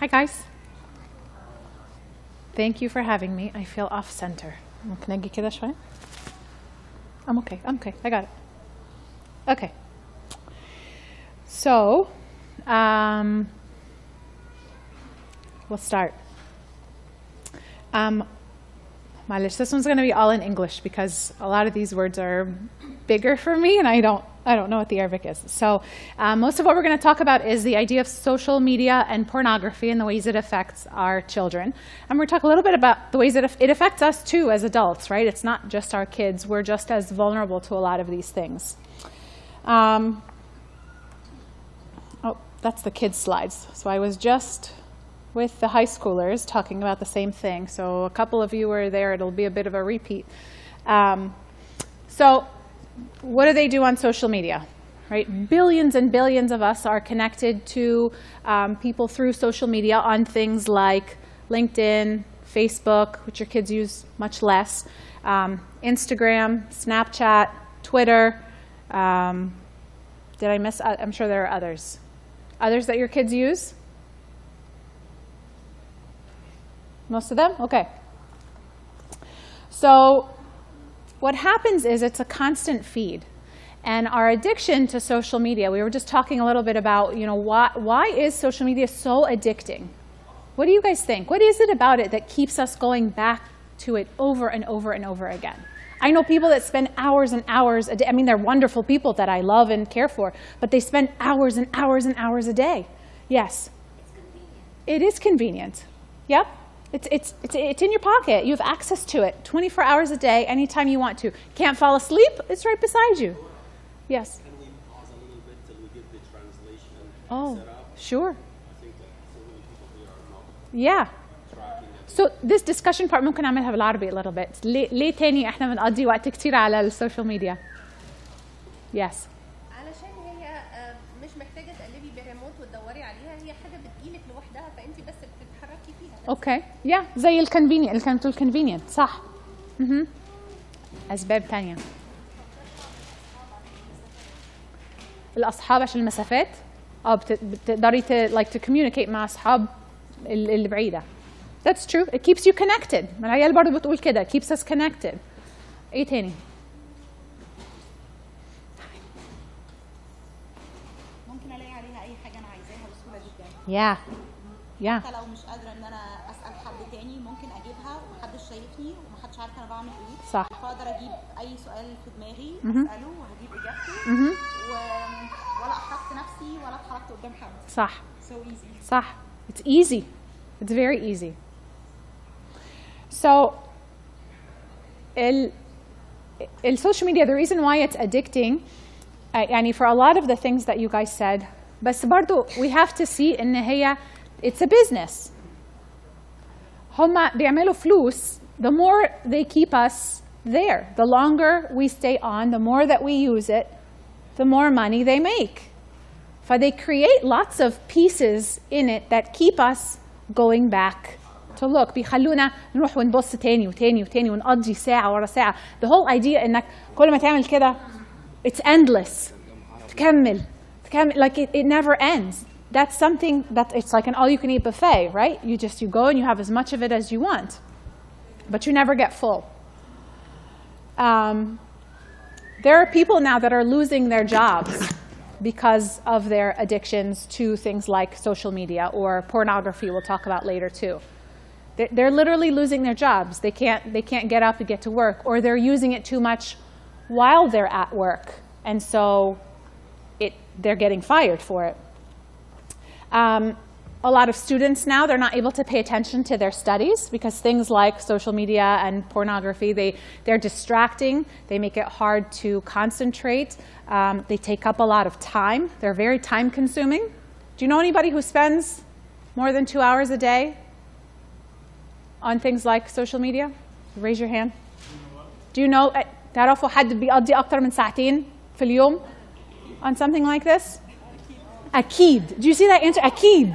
Hi, guys. Thank you for having me. I feel off center. ممكن أجي كده شوية? I'm okay. I'm okay. I got it. Okay. So, um, we'll start. Um, Malish. This one's going to be all in English because a lot of these words are bigger for me, and I don't I don't know what the Arabic is. So um, most of what we're going to talk about is the idea of social media and pornography and the ways it affects our children. And we're going to talk a little bit about the ways that it affects us too as adults, right? It's not just our kids. We're just as vulnerable to a lot of these things. Um, oh, that's the kids' slides. So I was just with the high schoolers talking about the same thing. So a couple of you were there. It'll be a bit of a repeat. Um, so what do they do on social media? Right? Billions and billions of us are connected to um, people through social media on things like LinkedIn, Facebook, which your kids use much less, um, Instagram, Snapchat, Twitter. Um, did I miss? I'm sure there are others. Others that your kids use? Most of them? Okay. So what happens is it's a constant feed. And our addiction to social media, we were just talking a little bit about, you know, why, why is social media so addicting? What do you guys think? What is it about it that keeps us going back to it over and over and over again? I know people that spend hours and hours a day. I mean, they're wonderful people that I love and care for, but they spend hours and hours and hours a day. Yes? It's convenient. It is convenient. Yep. It's, it's, it's, it's in your pocket. You have access to it 24 hours a day, anytime you want to. Can't fall asleep? It's right beside you. Yes. Can we pause a little bit till we get the translation Oh, set up? sure. I think that so many people here are not Yeah. tracking it. So this discussion part ممكن نعملها بالعربي a little bit. ليه, ليه تاني احنا بنقضي وقت كتير على السوشيال ميديا؟ Yes. أوكي يا زي الكونفينينت اللي كانت الكونفينينت صح أها أسباب تانية الأصحاب عشان المسافات آه بت- بتقدري ت like to communicate مع أصحاب ال- اللي بعيدة That's true. It keeps you connected. ما العيال برضه بتقول كده. Keeps us connected. إيه تاني؟ ممكن ألاقي عليها أي حاجة أنا عايزاها بسهولة جدا Yeah. Yeah. حتى لو مش قادرة شايفني ومحدش عارف انا بعمل ايه صح. فاقدر اجيب اي سؤال في دماغي اساله وهجيب اجابته و... ولا احرجت نفسي ولا اتحركت قدام حد صح. so easy صح. It's easy. It's very easy. So, ال, السوشيال media, the reason why it's addicting, uh, يعني for a lot of the things that you guys said, بس برضو we have to see إن هي it's a business. هم بيعملوا فلوس the more they keep us there. The longer we stay on, the more that we use it, the more money they make. For they create lots of pieces in it that keep us going back to look. بيخلونا نروح ونبص تاني وتاني وتاني ونقضي ساعة ورا ساعة. The whole idea إنك كل ما تعمل كده it's endless. تكمل تكمل like it, it never ends. That's something that it's like an all-you-can-eat buffet, right? You just you go and you have as much of it as you want, but you never get full. Um, there are people now that are losing their jobs because of their addictions to things like social media or pornography, we'll talk about later too. They're, they're literally losing their jobs. They can't, they can't get up and get to work, or they're using it too much while they're at work. And so it, they're getting fired for it. Um, a lot of students now, they're not able to pay attention to their studies because things like social media and pornography, they, they're distracting. They make it hard to concentrate. Um, they take up a lot of time. They're very time consuming. Do you know anybody who spends more than two hours a day on things like social media? Raise your hand. Do you know, eh, تعرفوا حد بيقضي أكتر من ساعتين في اليوم on something like this? أكيد. Do you see that answer? أكيد.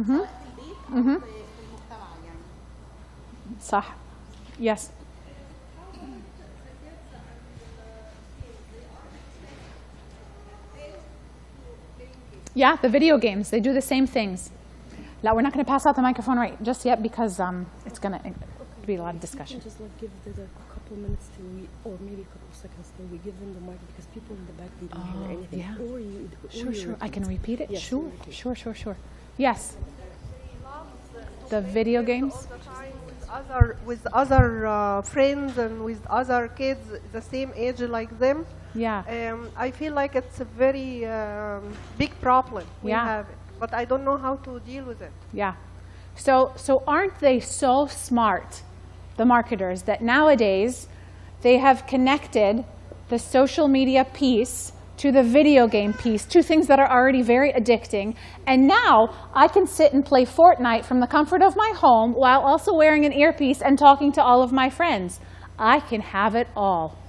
سواء في البيت او في في المجتمع يعني صح. Yes. Yeah, the video games, they do the same things. Now, we're not going to pass out the microphone right just yet because um, it's going to be a lot of discussion. Just like give the, the couple minutes till we, or maybe a couple seconds till we give them the mic because people in the back they don't hear anything. yeah. Or you, or Sure, you sure. I repeat. can repeat it. Yes, sure, you repeat. sure, sure, sure. Yes. The video games. all the time with other with other uh, friends and with other kids the same age like them. Yeah. Um, I feel like it's a very um, big problem we Yeah. have, it, but I don't know how to deal with it. Yeah. So, so aren't they so smart, the marketers, that nowadays they have connected the social media piece to the video game piece, two things that are already very addicting. And now I can sit and play Fortnite from the comfort of my home while also wearing an earpiece and talking to all of my friends. I can have it all.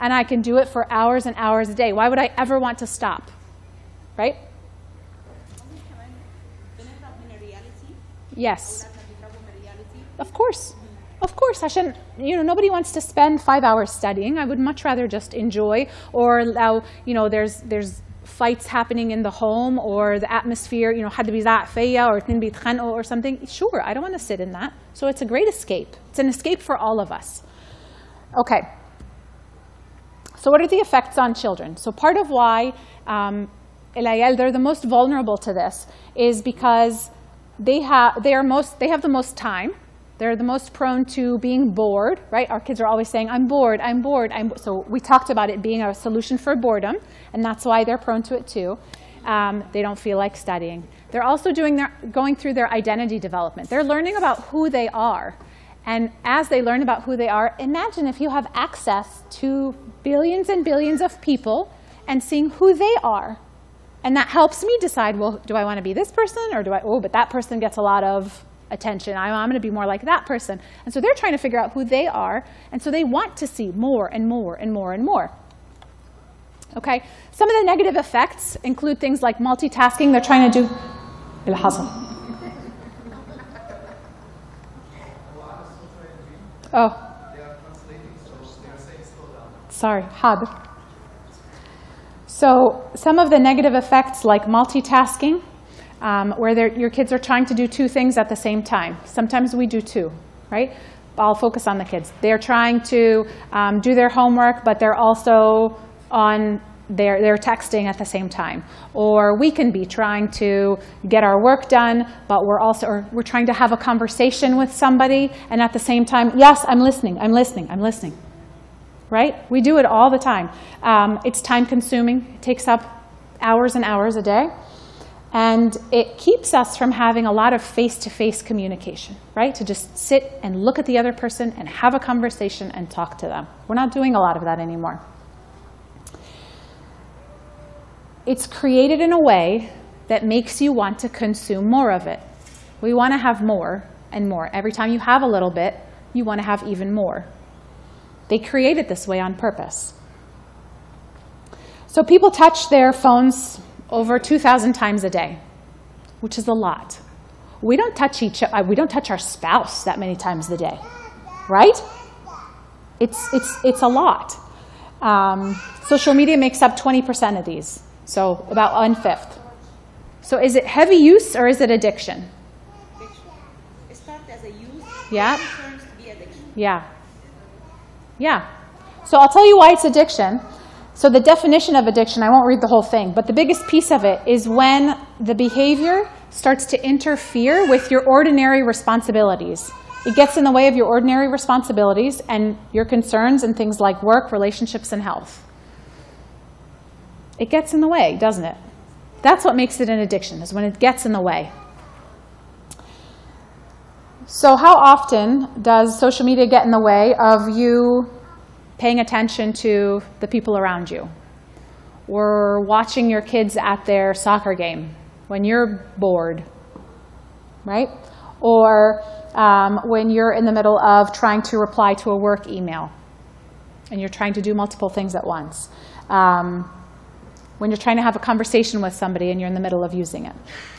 And I can do it for hours and hours a day. Why would I ever want to stop? Right? Yes. Of course. Of course, I shouldn't, you know, nobody wants to spend five hours studying. I would much rather just enjoy or allow, you know, there's, there's fights happening in the home or the atmosphere, you know, حد بيزعق فيا or اتنين بيتخانقوا or something. Sure, I don't want to sit in that. So it's a great escape. It's an escape for all of us. Okay. So what are the effects on children? So part of why um, العيال, they're the most vulnerable to this is because they, have, they, are most, they have the most time. they're the most prone to being bored, right? Our kids are always saying, I'm bored, I'm bored. I'm So we talked about it being a solution for boredom, and that's why they're prone to it too. Um, they don't feel like studying. They're also doing their, going through their identity development. They're learning about who they are. And as they learn about who they are, imagine if you have access to billions and billions of people and seeing who they are. And that helps me decide, well, do I want to be this person or do I, oh, but that person gets a lot of attention. I, I'm going to be more like that person. And so they're trying to figure out who they are. And so they want to see more and more and more and more. Okay, some of the negative effects include things like multitasking. They're trying to do. Oh. Sorry, hub. So some of the negative effects like multitasking, um, where your kids are trying to do two things at the same time. Sometimes we do two, right? I'll focus on the kids. They're trying to um, do their homework, but they're also on they're, they're texting at the same time. Or we can be trying to get our work done, but we're also or we're trying to have a conversation with somebody, and at the same time, yes, I'm listening, I'm listening, I'm listening right? We do it all the time. Um, it's time consuming, it takes up hours and hours a day. And it keeps us from having a lot of face to face communication, right? To just sit and look at the other person and have a conversation and talk to them. We're not doing a lot of that anymore. It's created in a way that makes you want to consume more of it. We want to have more and more. Every time you have a little bit, you want to have even more. They create it this way on purpose. So people touch their phones over 2,000 times a day, which is a lot. We don't touch each uh, we don't touch our spouse that many times a day, right? It's, it's, it's a lot. Um, social media makes up 20% of these, so about one fifth. So is it heavy use or is it addiction? addiction it starts as a use Yeah. then turns to be addiction Yeah. Yeah. So I'll tell you why it's addiction. So the definition of addiction, I won't read the whole thing, but the biggest piece of it is when the behavior starts to interfere with your ordinary responsibilities. It gets in the way of your ordinary responsibilities and your concerns and things like work, relationships, and health. It gets in the way, doesn't it? That's what makes it an addiction, is when it gets in the way. So, how often does social media get in the way of you paying attention to the people around you? or watching your kids at their soccer game when you're bored, right? Or um, when you're in the middle of trying to reply to a work email and you're trying to do multiple things at once. Um, when you're trying to have a conversation with somebody and you're in the middle of using it.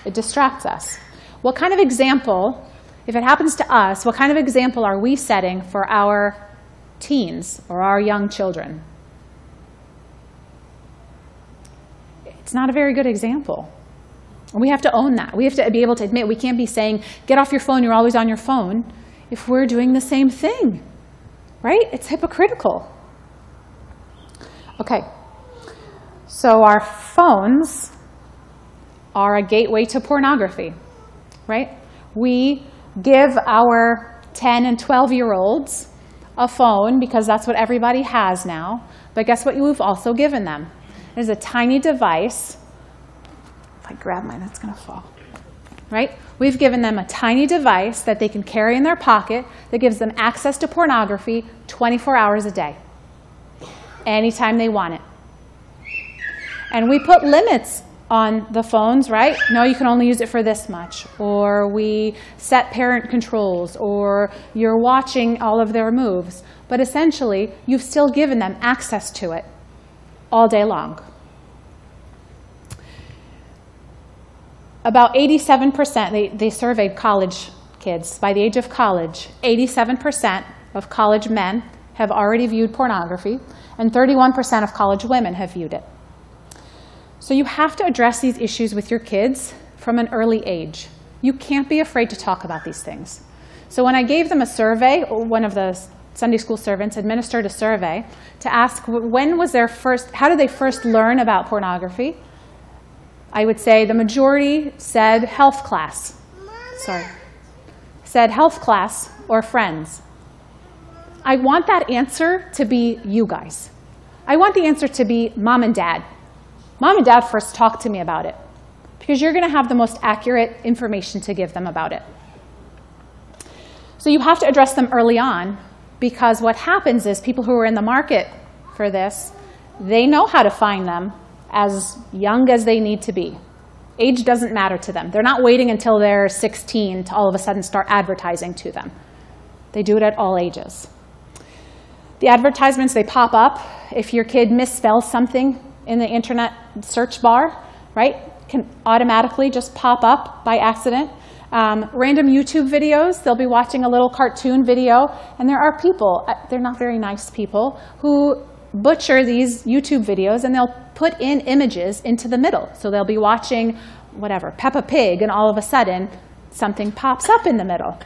It distracts us. What kind of example, if it happens to us, what kind of example are we setting for our teens or our young children? It's not a very good example. And we have to own that. We have to be able to admit we can't be saying, get off your phone, you're always on your phone, if we're doing the same thing, right? It's hypocritical. Okay, so our phones are a gateway to pornography, right? We give our 10 and 12 year olds a phone because that's what everybody has now. But guess what you've also given them? Is a tiny device. If I grab mine, it's going to fall. Right? We've given them a tiny device that they can carry in their pocket that gives them access to pornography 24 hours a day, anytime they want it. And we put limits on the phones, right? No, you can only use it for this much. Or we set parent controls, or you're watching all of their moves. But essentially, you've still given them access to it all day long. About 87%, they, they surveyed college kids. By the age of college, 87% of college men have already viewed pornography, and 31% of college women have viewed it. So you have to address these issues with your kids from an early age. You can't be afraid to talk about these things. So when I gave them a survey, one of the Sunday school servants administered a survey to ask when was their first, how did they first learn about pornography? I would say the majority said health class. Sorry. Said health class or friends. I want that answer to be you guys. I want the answer to be mom and dad. Mom and dad first talk to me about it because you're going to have the most accurate information to give them about it. So you have to address them early on because what happens is people who are in the market for this, they know how to find them as young as they need to be. Age doesn't matter to them. They're not waiting until they're 16 to all of a sudden start advertising to them. They do it at all ages. The advertisements, they pop up. If your kid misspells something in the internet search bar, right, can automatically just pop up by accident. Um, random YouTube videos, they'll be watching a little cartoon video, and there are people, uh, they're not very nice people, who butcher these YouTube videos and they'll put in images into the middle. So they'll be watching, whatever, Peppa Pig, and all of a sudden something pops up in the middle.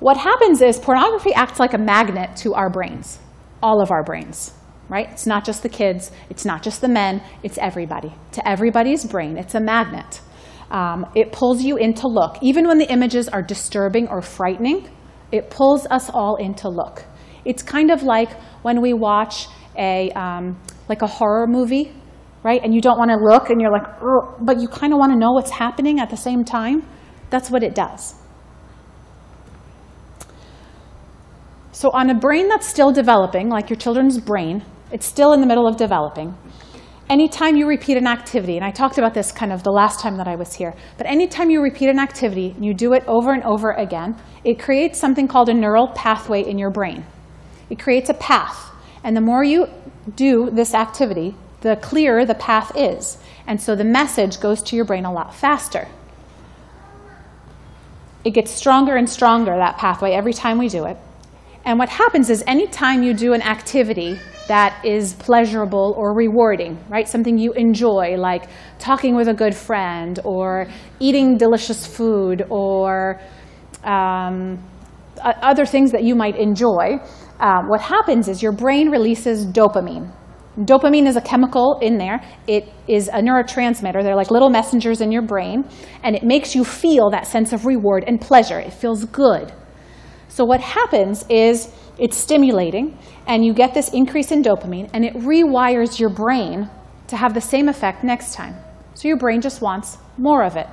What happens is pornography acts like a magnet to our brains, all of our brains, right? It's not just the kids, it's not just the men, it's everybody. To everybody's brain, it's a magnet. Um, it pulls you in to look. Even when the images are disturbing or frightening, it pulls us all in to look. It's kind of like when we watch a, um, like a horror movie, right? And you don't want to look and you're like, but you kind of want to know what's happening at the same time. That's what it does. So, on a brain that's still developing, like your children's brain, it's still in the middle of developing. Anytime you repeat an activity, and I talked about this kind of the last time that I was here, but anytime you repeat an activity and you do it over and over again, it creates something called a neural pathway in your brain. It creates a path. And the more you do this activity, the clearer the path is. And so the message goes to your brain a lot faster. It gets stronger and stronger, that pathway, every time we do it. And what happens is anytime you do an activity that is pleasurable or rewarding, right? Something you enjoy, like talking with a good friend or eating delicious food or um, other things that you might enjoy, um, what happens is your brain releases dopamine. Dopamine is a chemical in there. It is a neurotransmitter. They're like little messengers in your brain, and it makes you feel that sense of reward and pleasure. It feels good. So, what happens is it's stimulating, and you get this increase in dopamine, and it rewires your brain to have the same effect next time. So, your brain just wants more of it.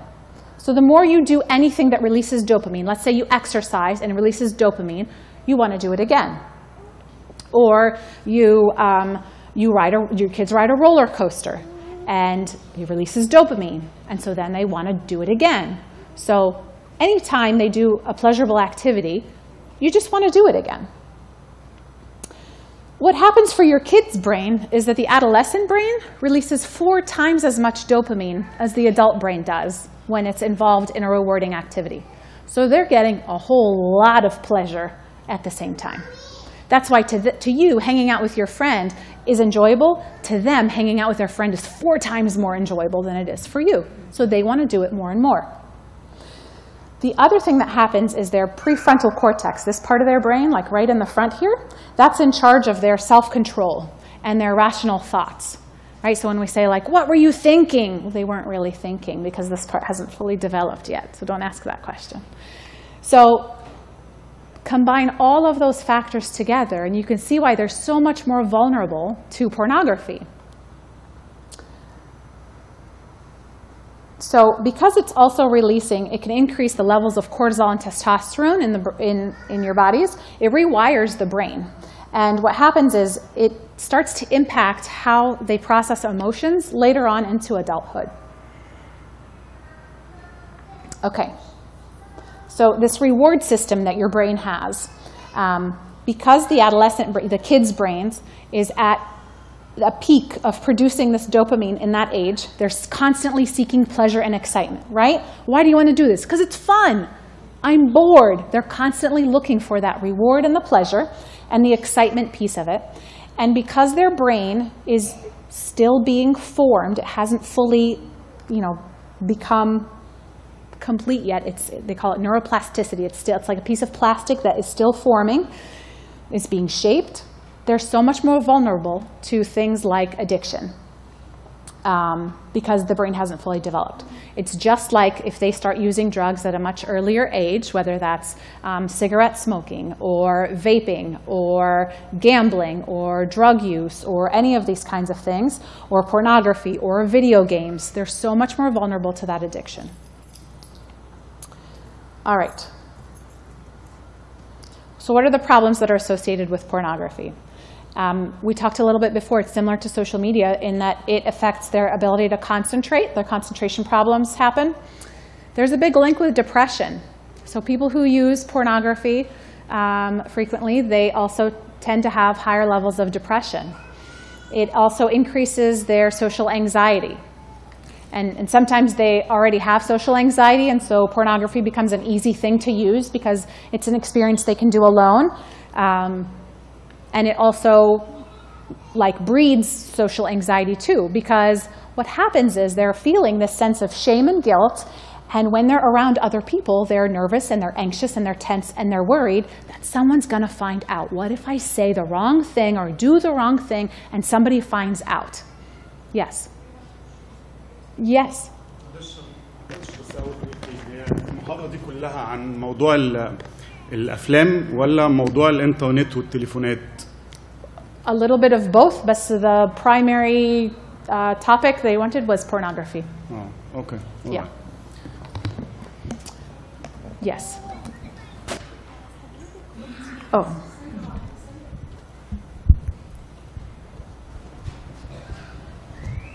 So, the more you do anything that releases dopamine, let's say you exercise and it releases dopamine, you want to do it again. Or you um, you ride a, your kids ride a roller coaster and it releases dopamine. And so then they want to do it again. So anytime they do a pleasurable activity, you just want to do it again. What happens for your kid's brain is that the adolescent brain releases four times as much dopamine as the adult brain does when it's involved in a rewarding activity. So they're getting a whole lot of pleasure at the same time. That's why to, th- to you, hanging out with your friend is enjoyable. To them, hanging out with their friend is four times more enjoyable than it is for you. So they want to do it more and more. The other thing that happens is their prefrontal cortex, this part of their brain, like right in the front here, that's in charge of their self control and their rational thoughts. Right? So when we say, like, what were you thinking? Well, they weren't really thinking because this part hasn't fully developed yet. So don't ask that question. So combine all of those factors together, and you can see why they're so much more vulnerable to pornography. So because it's also releasing, it can increase the levels of cortisol and testosterone in, the, in, in your bodies. It rewires the brain. And what happens is it starts to impact how they process emotions later on into adulthood. Okay. So this reward system that your brain has, um, because the adolescent, the kids' brains is at a peak of producing this dopamine in that age, they're constantly seeking pleasure and excitement, right? Why do you want to do this? Because it's fun. I'm bored. They're constantly looking for that reward and the pleasure and the excitement piece of it. And because their brain is still being formed, it hasn't fully, you know, become complete yet. It's, they call it neuroplasticity. It's, still, it's like a piece of plastic that is still forming, is being shaped. They're so much more vulnerable to things like addiction um, because the brain hasn't fully developed. It's just like if they start using drugs at a much earlier age, whether that's um, cigarette smoking or vaping or gambling or drug use or any of these kinds of things, or pornography or video games, they're so much more vulnerable to that addiction. All right. So, what are the problems that are associated with pornography? Um, we talked a little bit before, it's similar to social media in that it affects their ability to concentrate, their concentration problems happen. There's a big link with depression. So, people who use pornography um, frequently, they also tend to have higher levels of depression. It also increases their social anxiety. And, and, sometimes they already have social anxiety, and so pornography becomes an easy thing to use because it's an experience they can do alone. Um, and it also like breeds social anxiety too, because what happens is they're feeling this sense of shame and guilt, and when they're around other people, they're nervous and they're anxious and they're tense and they're worried that someone's gonna find out. What if I say the wrong thing or do the wrong thing and somebody finds out? Yes. Yes. المحاضرة دي كلها عن موضوع ال- الأفلام ولا موضوع الإنترنت والتليفونات؟ A little bit of both, but the primary uh, topic they wanted was pornography. آه أوكي Yeah. Yes. Oh.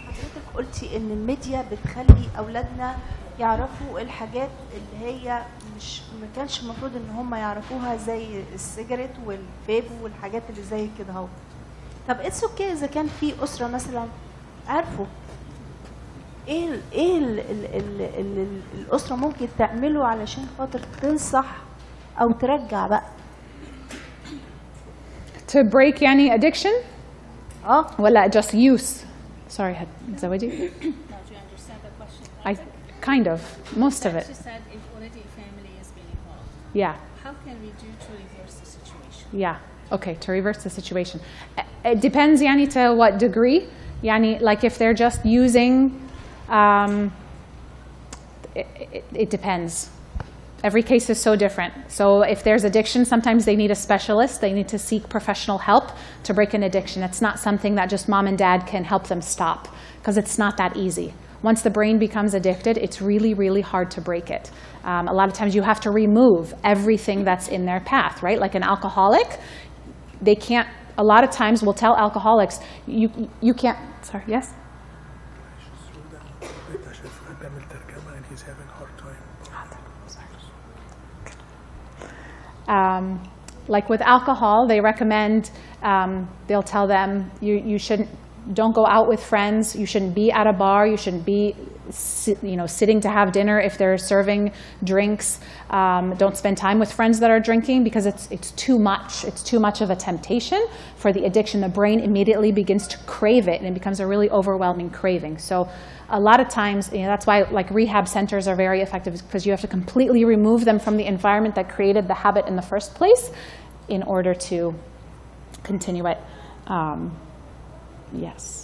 حضرتك قلتي إن الميديا بتخلي أولادنا يعرفوا الحاجات اللي هي مش ما كانش المفروض إن هم يعرفوها زي السيجاريت والفيب والحاجات اللي زي كده أهو طب اتس أوكي إذا كان في أسرة مثلا عارفوا إيه ال إيه ال ال ال ال ال الأسرة ممكن تعمله علشان خاطر تنصح أو ترجع بقى To break يعني addiction آه ولا just use? Sorry, زوجي. Now, do you understand the question? I kind of most of it. Yeah. How can we do to reverse the situation? Yeah. Okay, to reverse the situation. It depends, Yanni. to what degree. Yanni, like if they're just using, um, it, it, it depends. Every case is so different. So if there's addiction, sometimes they need a specialist. They need to seek professional help to break an addiction. It's not something that just mom and dad can help them stop because it's not that easy. Once the brain becomes addicted, it's really, really hard to break it. Um, a lot of times you have to remove everything that's in their path, right? Like an alcoholic, they can't a lot of times we'll tell alcoholics, you, you can't, sorry, yes? um, like with alcohol, they recommend, um, they'll tell them you, you shouldn't, don't go out with friends, you shouldn't be at a bar, you shouldn't be you know, sitting to have dinner if they're serving drinks. Um, don't spend time with friends that are drinking because it's, it's too much. It's too much of a temptation for the addiction. The brain immediately begins to crave it and it becomes a really overwhelming craving. So a lot of times, you know, that's why like rehab centers are very effective because you have to completely remove them from the environment that created the habit in the first place in order to continue it. Um, yes.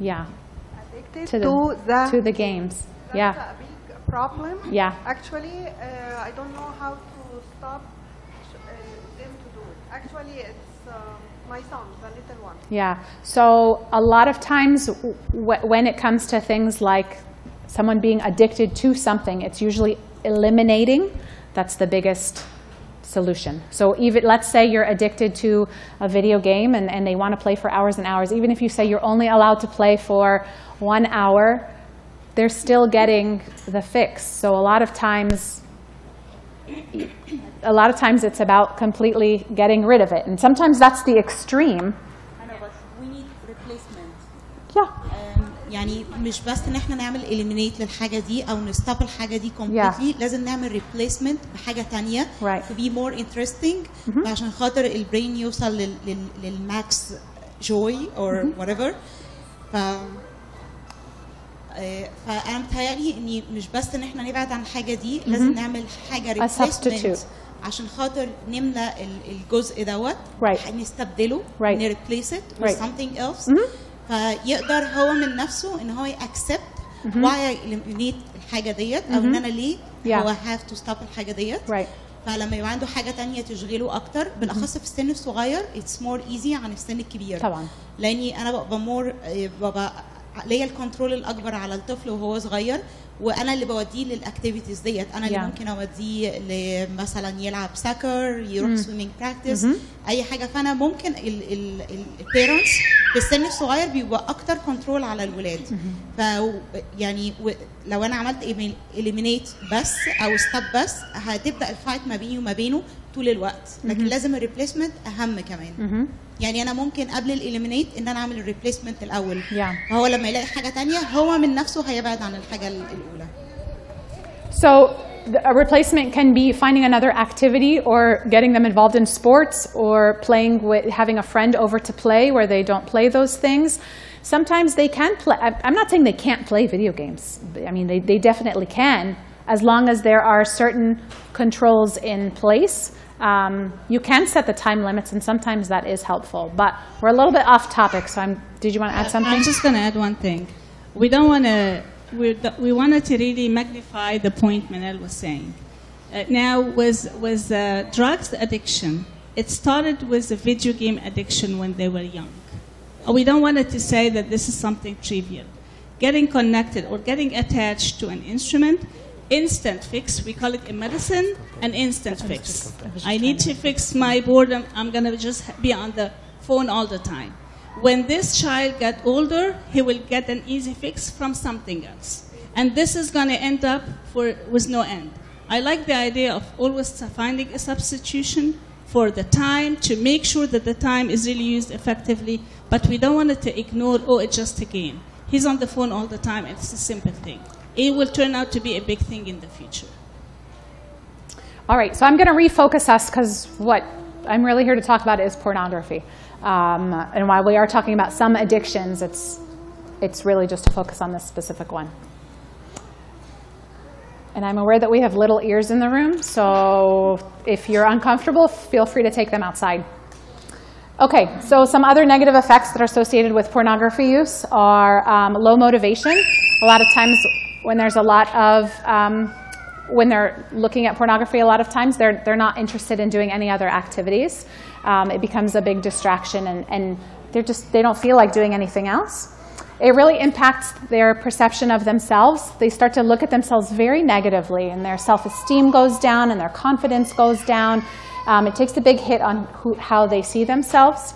Yeah. Addicted To to, the, the, to the games. that's Yeah. a big problem. Yeah. Actually, uh, I don't know how to stop uh, them to do it. Actually, it's uh, my son, the little one. Yeah. So a lot of times when it comes to things like someone being addicted to something, it's usually eliminating. That's the biggest solution. So even let's say you're addicted to a video game and, and they want to play for hours and hours. Even if you say you're only allowed to play for one hour, they're still getting the fix. So a lot of times a lot of times it's about completely getting rid of it. And sometimes that's the extreme. I know but we need replacement Yeah. Um, يعني مش بس إن إحنا نعمل eliminate للحاجة دي أو نستوب الحاجة دي completely لازم نعمل replacement بحاجة تانية Right. to be more interesting عشان خاطر البرين يوصل لل, لل, للماكس joy or whatever ف آه، فانا متهيألي إني مش بس إن إحنا نبعد عن الحاجة دي لازم نعمل حاجة A substitute. replacement عشان خاطر نملى ال- الجزء دوت Right. نستبدله Right. نريبليس it with Right. something else فيقدر هو من نفسه إن هو يأكسبت why I eliminate الحاجة ديت أو إن أنا ليه Yeah. هو have to stop الحاجة ديت Right. فلما يبقى عنده حاجة تانية تشغله أكتر بالأخص في السن الصغير it's more easy عن السن الكبير طبعا. لأني أنا ببقى مور ببقى ليا الكنترول الأكبر على الطفل وهو صغير وأنا اللي بوديه للاكتيفيتيز ديت. أنا اللي Yeah. ممكن أوديه ل- مثلا يلعب سكر يروح سويمنج براكتس أي حاجة. فأنا ممكن البيرنتس في السن الصغير بيبقى أكتر كنترول على الولاد. ف يعني لو أنا عملت اليمينيت بس أو ستوب بس هتبدأ الفايت ما بيني وما بينه طول الوقت لكن لازم الريبليسمنت اهم كمان يعني انا ممكن قبل الاليمينيت ان انا اعمل الريبليسمنت الاول Yeah. فهو لما يلاقي حاجه تانية هو من نفسه هيبعد عن الحاجه ال- الاولى So the- a replacement can be finding another activity or getting them involved in sports or playing with having a friend over to play where they don't play those things. Sometimes they can play. I- I'm not saying they can't play video games. I mean, they, they definitely can as long as there are certain controls in place. Um, you can set the time limits, and sometimes that is helpful. But we're a little bit off topic, so I'm. Did you want to add something? I'm just going to add one thing. We don't want to. We we wanted to really magnify the point Manel was saying. Uh, now, with with uh, drugs addiction, it started with the video game addiction when they were young. Uh, We don't want it to say that this is something trivial. Getting connected or getting attached to an instrument, instant fix. We call it a medicine an instant fix. I need to fix my boredom. I'm going to just be on the phone all the time. When this child get older, he will get an easy fix from something else. And this is going to end up for, with no end. I like the idea of always finding a substitution for the time to make sure that the time is really used effectively, but we don't want it to ignore, oh, it's just a game. He's on the phone all the time, it's a simple thing. It will turn out to be a big thing in the future. All right, so I'm going to refocus us because what I'm really here to talk about is pornography. Um, and while we are talking about some addictions, it's, it's really just to focus on this specific one. And I'm aware that we have little ears in the room, so if you're uncomfortable, feel free to take them outside. Okay, so some other negative effects that are associated with pornography use are um, low motivation. A lot of times, when there's a lot of um, when they're looking at pornography, a lot of times they're they're not interested in doing any other activities. Um, it becomes a big distraction, and, and they're just they don't feel like doing anything else. it really impacts their perception of themselves. They start to look at themselves very negatively, and their self esteem goes down and their confidence goes down. Um, it takes a big hit on who, how they see themselves.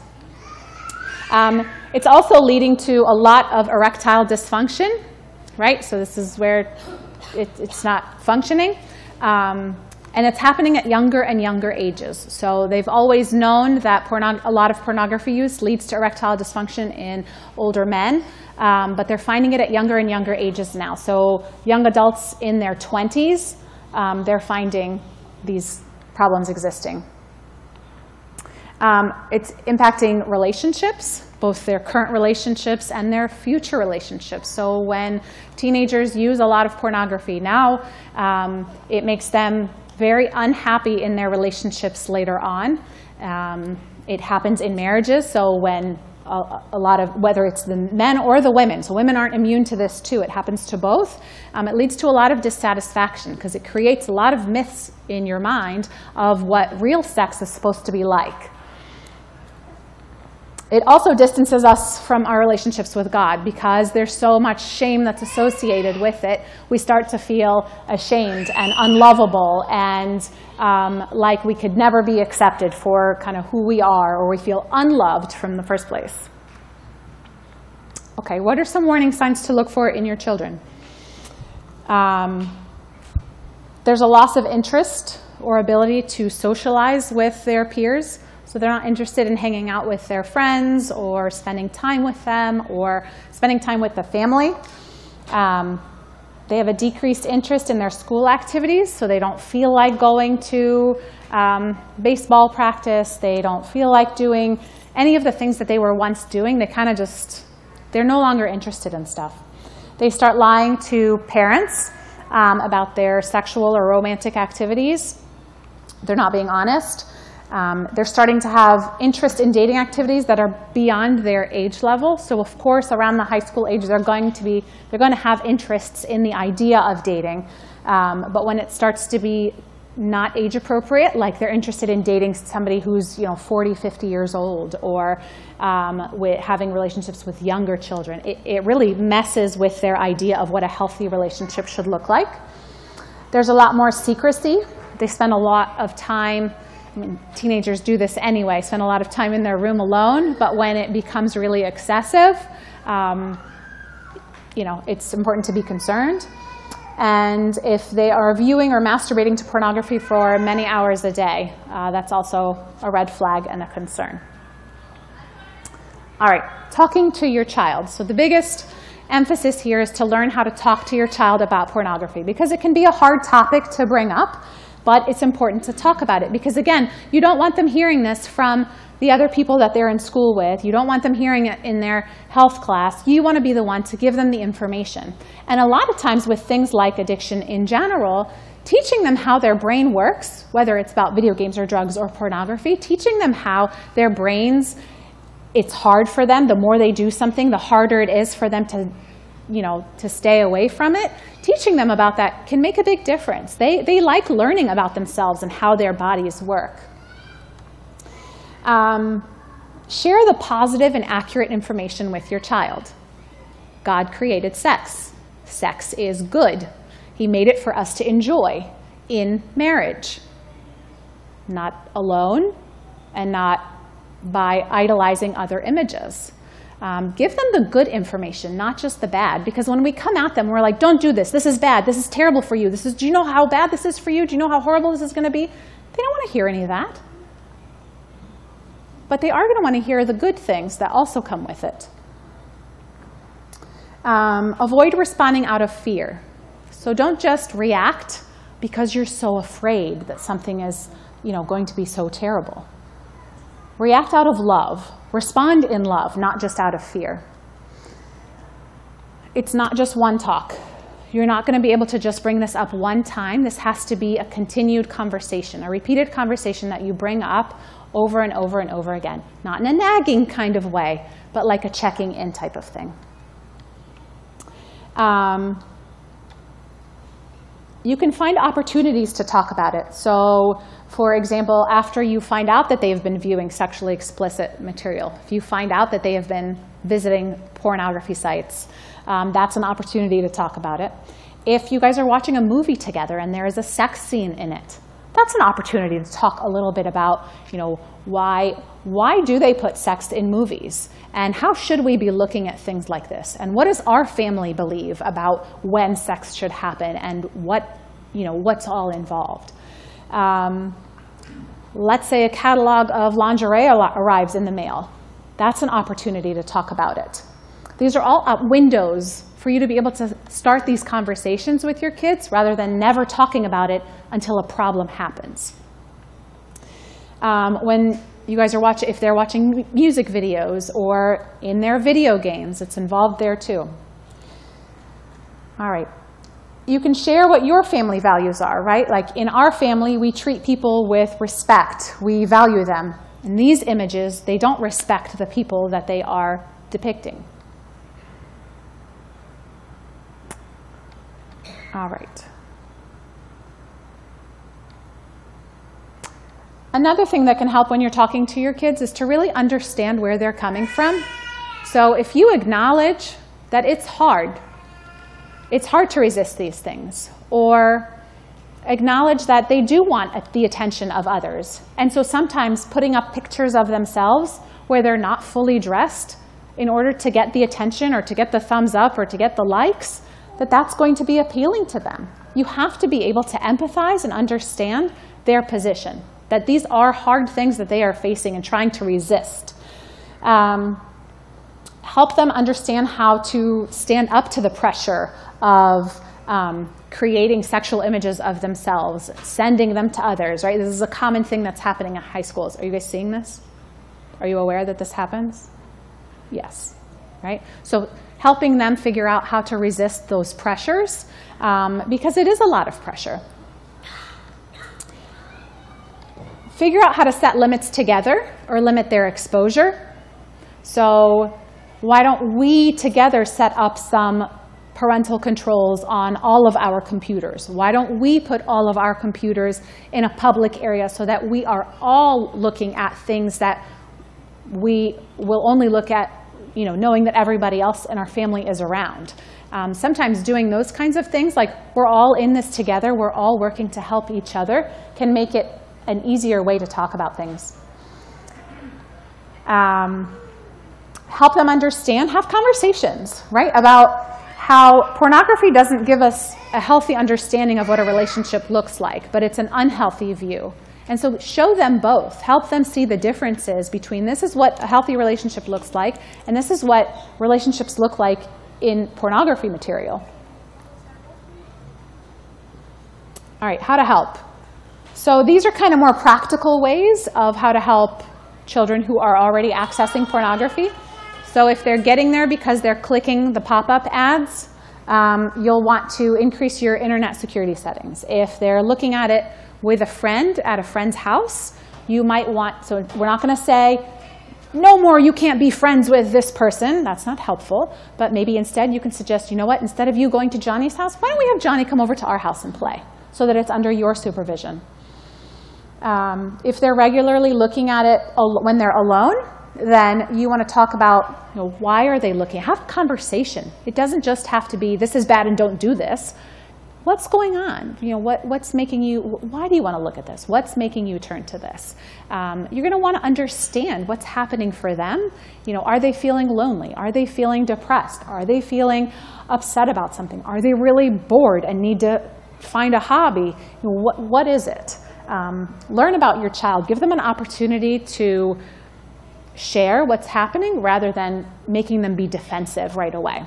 Um, it's also leading to a lot of erectile dysfunction, right? So, this is where it, it's not functioning. Um, and it's happening at younger and younger ages. So they've always known that a lot of pornography use leads to erectile dysfunction in older men, um, but they're finding it at younger and younger ages now. So young adults in their 20s, um, they're finding these problems existing. Um, it's impacting relationships, both their current relationships and their future relationships. So when teenagers use a lot of pornography now, um, it makes them very unhappy in their relationships later on. Um, it happens in marriages, so when a, a, lot of, whether it's the men or the women, so women aren't immune to this too, it happens to both. Um, it leads to a lot of dissatisfaction because it creates a lot of myths in your mind of what real sex is supposed to be like. It also distances us from our relationships with God because there's so much shame that's associated with it. We start to feel ashamed and unlovable and um, like we could never be accepted for kind of who we are, or we feel unloved from the first place. Okay, what are some warning signs to look for in your children? Um, there's a loss of interest or ability to socialize with their peers. So they're not interested in hanging out with their friends or spending time with them or spending time with the family. Um, they have a decreased interest in their school activities, so they don't feel like going to um, baseball practice. They don't feel like doing any of the things that they were once doing. They kind of just, they're no longer interested in stuff. They start lying to parents um, about their sexual or romantic activities. They're not being honest. Um, they're starting to have interest in dating activities that are beyond their age level. So of course, around the high school age, they're going to be they're going to have interests in the idea of dating. Um, but when it starts to be not age appropriate, like they're interested in dating somebody who's you know 40, 50 years old, or um, with having relationships with younger children, it, it really messes with their idea of what a healthy relationship should look like. There's a lot more secrecy. They spend a lot of time I mean, teenagers do this anyway, spend a lot of time in their room alone, but when it becomes really excessive, um, you know, it's important to be concerned. And if they are viewing or masturbating to pornography for many hours a day, uh, that's also a red flag and a concern. All right, talking to your child. So the biggest emphasis here is to learn how to talk to your child about pornography because it can be a hard topic to bring up but it's important to talk about it because, again, you don't want them hearing this from the other people that they're in school with. You don't want them hearing it in their health class. You want to be the one to give them the information. And a lot of times, with things like addiction in general, teaching them how their brain works, whether it's about video games or drugs or pornography, teaching them how their brains, it's hard for them. The more they do something, the harder it is for them to you know, to stay away from it, teaching them about that can make a big difference. They, they like learning about themselves and how their bodies work. Um, share the positive and accurate information with your child. God created sex. Sex is good. He made it for us to enjoy in marriage, not alone and not by idolizing other images. Um, give them the good information, not just the bad. Because when we come at them, we're like, don't do this. This is bad. This is terrible for you. This is, do you know how bad this is for you? Do you know how horrible this is going to be? They don't want to hear any of that. But they are going to want to hear the good things that also come with it. Um, avoid responding out of fear. So don't just react because you're so afraid that something is you know, going to be so terrible. React out of love. Respond in love, not just out of fear. It's not just one talk. You're not going to be able to just bring this up one time. This has to be a continued conversation, a repeated conversation that you bring up over and over and over again. Not in a nagging kind of way, but like a checking in type of thing. Um, you can find opportunities to talk about it. So For example, after you find out that they've been viewing sexually explicit material, if you find out that they have been visiting pornography sites, um, that's an opportunity to talk about it. If you guys are watching a movie together and there is a sex scene in it, that's an opportunity to talk a little bit about, you know, why, why do they put sex in movies? And how should we be looking at things like this? And what does our family believe about when sex should happen and what, you know, what's all involved? Um, let's say a catalog of lingerie arrives in the mail. That's an opportunity to talk about it. These are all uh, windows for you to be able to start these conversations with your kids rather than never talking about it until a problem happens. Um, when you guys are watching, if they're watching music videos or in their video games, it's involved there too. All right. You can share what your family values are, right? Like in our family, we treat people with respect, we value them. In these images, they don't respect the people that they are depicting. All right. Another thing that can help when you're talking to your kids is to really understand where they're coming from. So if you acknowledge that it's hard, it's hard to resist these things, or acknowledge that they do want the attention of others. And so sometimes putting up pictures of themselves where they're not fully dressed in order to get the attention or to get the thumbs up or to get the likes, that that's going to be appealing to them. You have to be able to empathize and understand their position, that these are hard things that they are facing and trying to resist. Um, help them understand how to stand up to the pressure of um, creating sexual images of themselves, sending them to others, right? This is a common thing that's happening in high schools. Are you guys seeing this? Are you aware that this happens? Yes, right? So helping them figure out how to resist those pressures um, because it is a lot of pressure. Figure out how to set limits together or limit their exposure. So why don't we together set up some parental controls on all of our computers? Why don't we put all of our computers in a public area so that we are all looking at things that we will only look at, you know, knowing that everybody else in our family is around. Um, sometimes doing those kinds of things, like we're all in this together, we're all working to help each other, can make it an easier way to talk about things. Um, help them understand, have conversations, right, about how pornography doesn't give us a healthy understanding of what a relationship looks like, but it's an unhealthy view. And so show them both. Help them see the differences between this is what a healthy relationship looks like, and this is what relationships look like in pornography material. All right, how to help. So these are kind of more practical ways of how to help children who are already accessing pornography. So if they're getting there because they're clicking the pop-up ads, um, you'll want to increase your internet security settings. If they're looking at it with a friend at a friend's house, you might want, so we're not going to say, no more, you can't be friends with this person. That's not helpful. But maybe instead you can suggest, you know what, instead of you going to Johnny's house, why don't we have Johnny come over to our house and play so that it's under your supervision? Um, if they're regularly looking at it when they're alone, then you want to talk about you know, why are they looking? Have conversation. It doesn't just have to be this is bad and don't do this. What's going on? You know, what, what's making you? Why do you want to look at this? What's making you turn to this? Um, you're going to want to understand what's happening for them. You know, are they feeling lonely? Are they feeling depressed? Are they feeling upset about something? Are they really bored and need to find a hobby? You know, what, what is it? Um, learn about your child. Give them an opportunity to share what's happening rather than making them be defensive right away.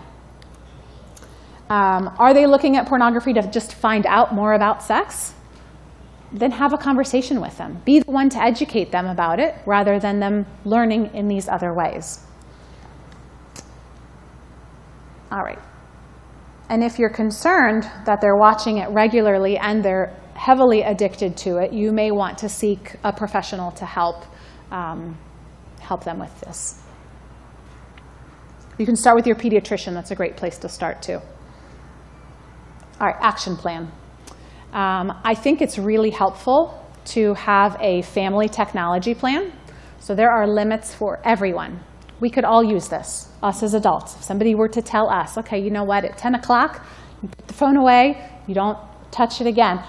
Um, are they looking at pornography to just find out more about sex? Then have a conversation with them. Be the one to educate them about it rather than them learning in these other ways. All right. And if you're concerned that they're watching it regularly and they're heavily addicted to it, you may want to seek a professional to help um, help them with this. You can start with your pediatrician. That's a great place to start too. All right, action plan. Um, I think it's really helpful to have a family technology plan. So there are limits for everyone. We could all use this, us as adults. If somebody were to tell us, okay, you know what, at 10 o'clock, you put the phone away, you don't touch it again.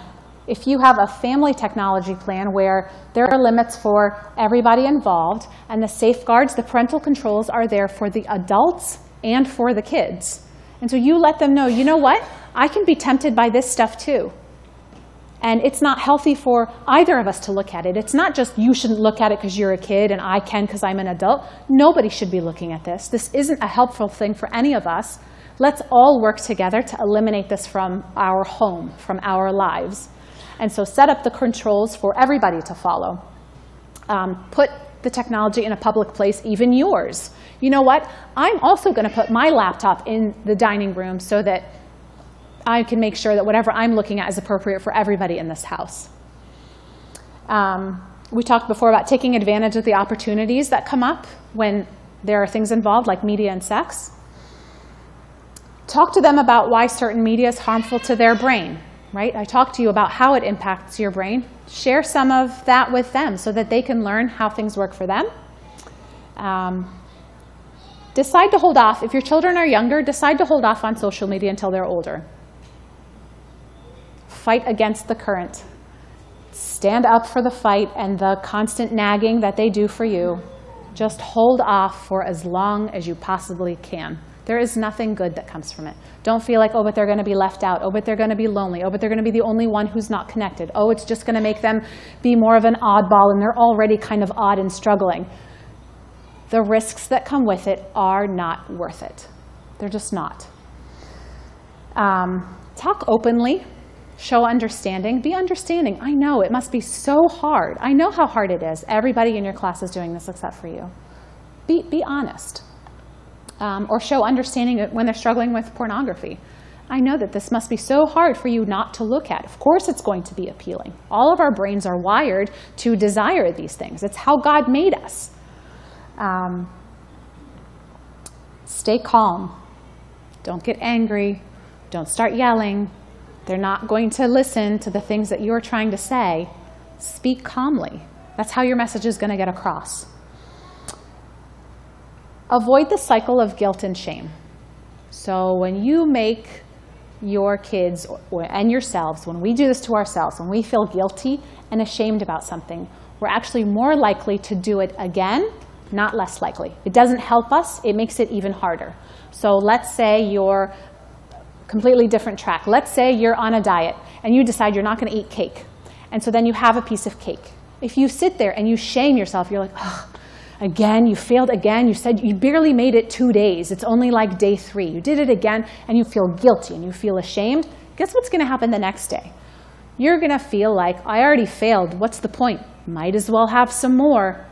If you have a family technology plan where there are limits for everybody involved and the safeguards, the parental controls are there for the adults and for the kids. And so you let them know, you know what, I can be tempted by this stuff too. And it's not healthy for either of us to look at it. It's not just you shouldn't look at it because you're a kid and I can because I'm an adult. Nobody should be looking at this. This isn't a helpful thing for any of us. Let's all work together to eliminate this from our home, from our lives. And so set up the controls for everybody to follow. Um, put the technology in a public place, even yours. You know what? I'm also going to put my laptop in the dining room so that I can make sure that whatever I'm looking at is appropriate for everybody in this house. Um, we talked before about taking advantage of the opportunities that come up when there are things involved like media and sex. Talk to them about why certain media is harmful to their brain, right? I talked to you about how it impacts your brain. Share some of that with them so that they can learn how things work for them. Um, decide to hold off. If your children are younger, decide to hold off on social media until they're older. Fight against the current. Stand up for the fight and the constant nagging that they do for you. Just hold off for as long as you possibly can. There is nothing good that comes from it. Don't feel like, oh, but they're going to be left out. Oh, but they're going to be lonely. Oh, but they're going to be the only one who's not connected. Oh, it's just going to make them be more of an oddball, and they're already kind of odd and struggling. The risks that come with it are not worth it. They're just not. Um, talk openly. Show understanding. Be understanding. I know it must be so hard. I know how hard it is. Everybody in your class is doing this except for you. Be, be honest um, or show understanding when they're struggling with pornography. I know that this must be so hard for you not to look at. Of course, it's going to be appealing. All of our brains are wired to desire these things, it's how God made us. Um, stay calm. Don't get angry. Don't start yelling. They're not going to listen to the things that you're trying to say. Speak calmly. That's how your message is going to get across. Avoid the cycle of guilt and shame. So when you make your kids and yourselves, when we do this to ourselves, when we feel guilty and ashamed about something, we're actually more likely to do it again, not less likely. It doesn't help us, it makes it even harder. So let's say you're completely different track. Let's say you're on a diet and you decide you're not going to eat cake. And so then you have a piece of cake. If you sit there and you shame yourself, you're like, oh, again, you failed again. You said you barely made it two days. It's only like day three. You did it again and you feel guilty and you feel ashamed. Guess what's going to happen the next day? You're going to feel like, I already failed. What's the point? Might as well have some more.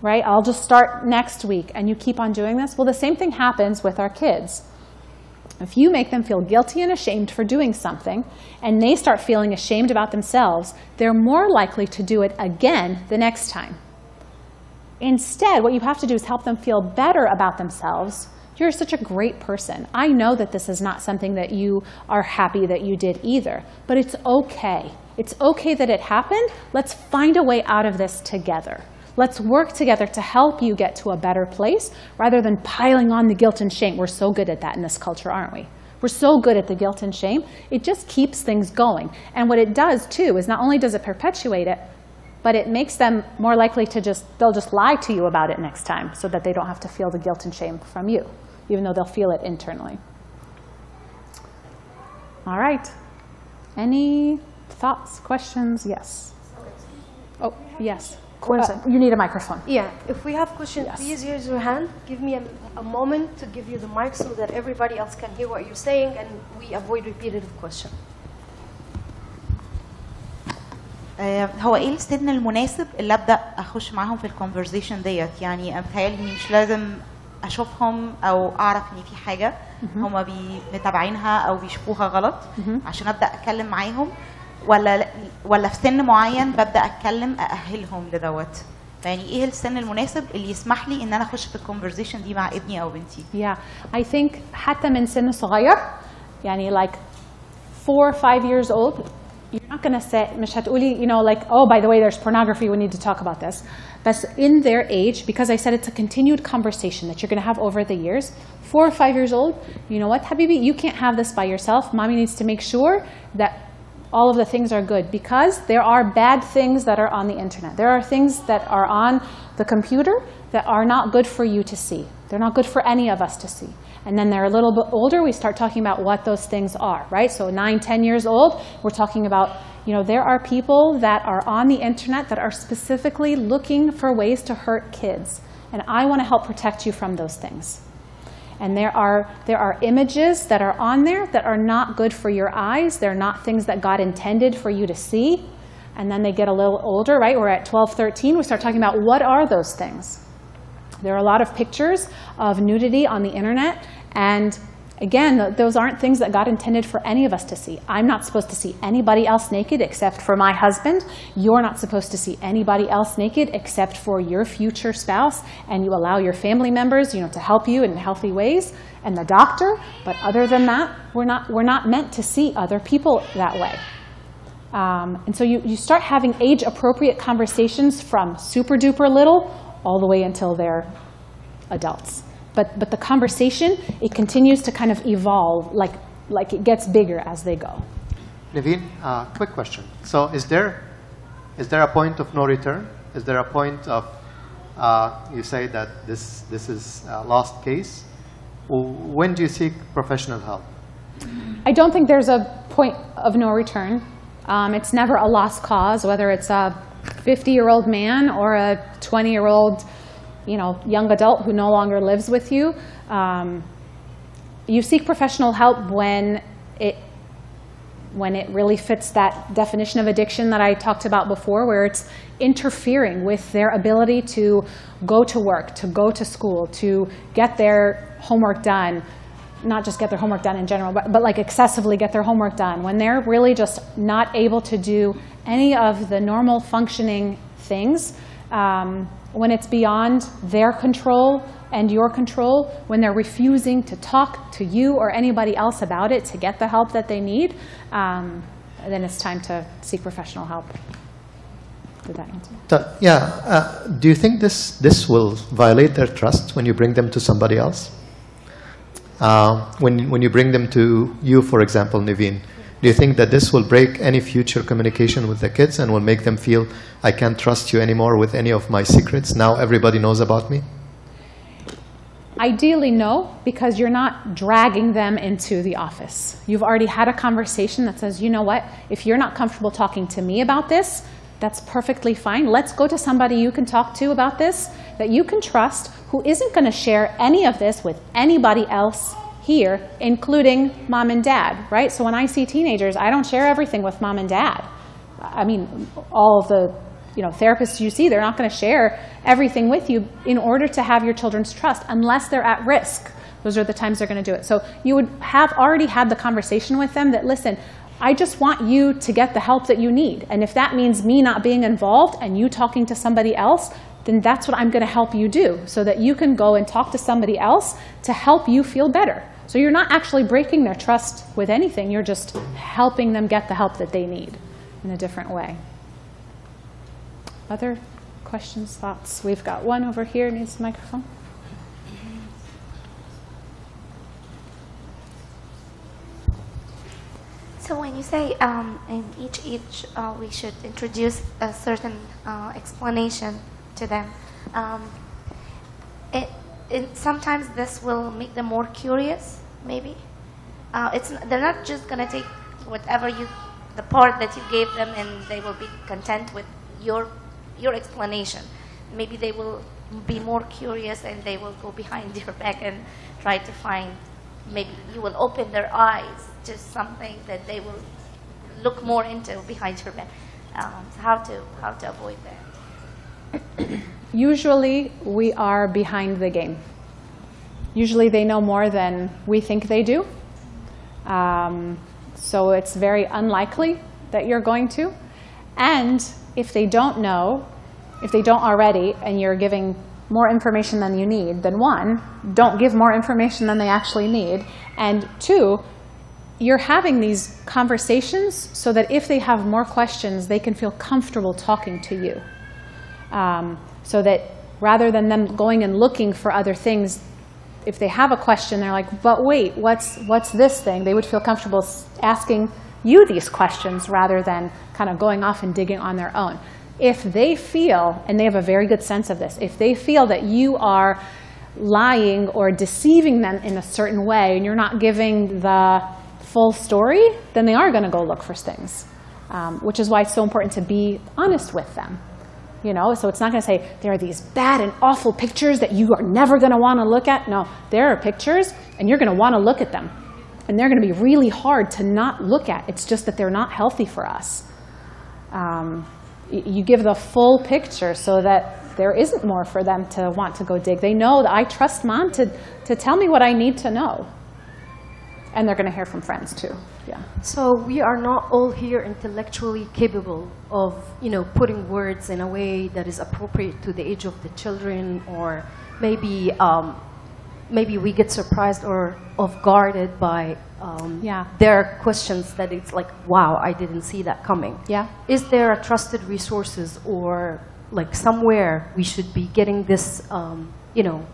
Right? I'll just start next week. And you keep on doing this. Well, the same thing happens with our kids. If you make them feel guilty and ashamed for doing something, and they start feeling ashamed about themselves, they're more likely to do it again the next time. Instead, what you have to do is help them feel better about themselves. You're such a great person. I know that this is not something that you are happy that you did either, but it's okay. It's okay that it happened. Let's find a way out of this together. Let's work together to help you get to a better place rather than piling on the guilt and shame. We're so good at that in this culture, aren't we? We're so good at the guilt and shame. It just keeps things going. And what it does, too, is not only does it perpetuate it, but it makes them more likely to just, they'll just lie to you about it next time so that they don't have to feel the guilt and shame from you, even though they'll feel it internally. All right. Any thoughts, questions? Yes. Oh, yes. One Uh, you need a microphone. Yeah, if we have questions, Yes. please raise your hand. Give me a, a moment to give you the mic so that everybody else can hear what you're saying and we avoid repetitive question. هو إيه السن المناسب اللي أبدأ أخش معاهم في الكونفرزيشن ديت؟ يعني متهيألي إني مش لازم أشوفهم أو أعرف إن في حاجة هم متابعينها أو بيشوفوها غلط عشان أبدأ أتكلم معاهم ولا ولا في سن معين ببدأ أتكلم أأهلهم لدوت. يعني إيه السن المناسب اللي يسمح لي إن أنا أخش في الكونفرزيشن دي مع ابني أو بنتي؟ Yeah, I think حتى من سن صغير يعني like four or five years old, you're not going to say مش هتقولي you know like oh by the way there's pornography we need to talk about this but in their age because I said it's a continued conversation that you're going to have over the years four or five years old you know what habibi you can't have this by yourself mommy needs to make sure that all of the things are good because there are bad things that are on the internet there are things that are on the computer that are not good for you to see they're not good for any of us to see and then they're a little bit older, we start talking about what those things are, right? So nine, ten years old, we're talking about, you know, there are people that are on the internet that are specifically looking for ways to hurt kids. And I want to help protect you from those things. And there are, there are images that are on there that are not good for your eyes. They're not things that God intended for you to see. And then they get a little older, right? We're at 12, 13. We start talking about what are those things? There are a lot of pictures of nudity on the internet, and again, those aren't things that God intended for any of us to see. I'm not supposed to see anybody else naked except for my husband. You're not supposed to see anybody else naked except for your future spouse, and you allow your family members, you know, to help you in healthy ways, and the doctor. But other than that, we're not, we're not meant to see other people that way. Um, and so you, you start having age appropriate conversations from super duper little all the way until they're adults. But, but the conversation, it continues to kind of evolve, like, like it gets bigger as they go. Naveen, uh, quick question. So is there, is there a point of no return? Is there a point of, uh, you say that this, this is a lost case? When do you seek professional help? I don't think there's a point of no return. Um, it's never a lost cause, whether it's a 50-year-old man or a 20-year-old, you know, young adult who no longer lives with you. Um, you seek professional help when it when it really fits that definition of addiction that I talked about before, where it's interfering with their ability to go to work, to go to school, to get their homework done, not just get their homework done in general, but, but like excessively get their homework done, when they're really just not able to do any of the normal functioning things, um, when it's beyond their control and your control, when they're refusing to talk to you or anybody else about it to get the help that they need, um, then it's time to seek professional help. Did that answer? Yeah, uh, do you think this, this will violate their trust when you bring them to somebody else? Uh, when, when you bring them to you, for example, Naveen, do you think that this will break any future communication with the kids and will make them feel, I can't trust you anymore with any of my secrets? Now everybody knows about me? Ideally, no, because you're not dragging them into the office. You've already had a conversation that says, you know what, if you're not comfortable talking to me about this, that's perfectly fine. Let's go to somebody you can talk to about this, that you can trust, who isn't going to share any of this with anybody else here, including mom and dad, right? So when I see teenagers, I don't share everything with mom and dad. I mean, all of the you know, therapists you see, they're not going to share everything with you in order to have your children's trust unless they're at risk. Those are the times they're going to do it. So you would have already had the conversation with them that, listen, I just want you to get the help that you need. And if that means me not being involved and you talking to somebody else, then that's what I'm going to help you do so that you can go and talk to somebody else to help you feel better. So you're not actually breaking their trust with anything, you're just helping them get the help that they need in a different way. Other questions, thoughts? We've got one over here, needs a microphone. So when you say um, in each each uh, we should introduce a certain uh, explanation to them, um, it, it, sometimes this will make them more curious. Maybe uh, it's they're not just gonna take whatever you the part that you gave them and they will be content with your your explanation. Maybe they will be more curious and they will go behind your back and try to find. Maybe you will open their eyes to something that they will look more into behind your back. Um, how to how to avoid that? Usually, we are behind the game. Usually, they know more than we think they do. Um, so it's very unlikely that you're going to. And if they don't know, if they don't already, and you're giving more information than you need, then one, don't give more information than they actually need. And two, you're having these conversations so that if they have more questions, they can feel comfortable talking to you. Um, so that rather than them going and looking for other things, if they have a question, they're like, but wait, what's, what's this thing? They would feel comfortable asking you these questions rather than kind of going off and digging on their own. If they feel, and they have a very good sense of this, if they feel that you are lying or deceiving them in a certain way and you're not giving the full story, then they are going to go look for things, um, which is why it's so important to be honest with them. You know, so it's not going to say there are these bad and awful pictures that you are never going to want to look at. No, there are pictures, and you're going to want to look at them, and they're going to be really hard to not look at. It's just that they're not healthy for us. Um, you give the full picture so that there isn't more for them to want to go dig. They know that I trust mom to, to tell me what I need to know. And they're going to hear from friends too. Yeah. So we are not all here intellectually capable of, you know, putting words in a way that is appropriate to the age of the children, or maybe, um, maybe we get surprised or off guarded by um, Yeah. their questions that it's like, wow, I didn't see that coming. Yeah. Is there a trusted resources or like somewhere we should be getting this, um, you know,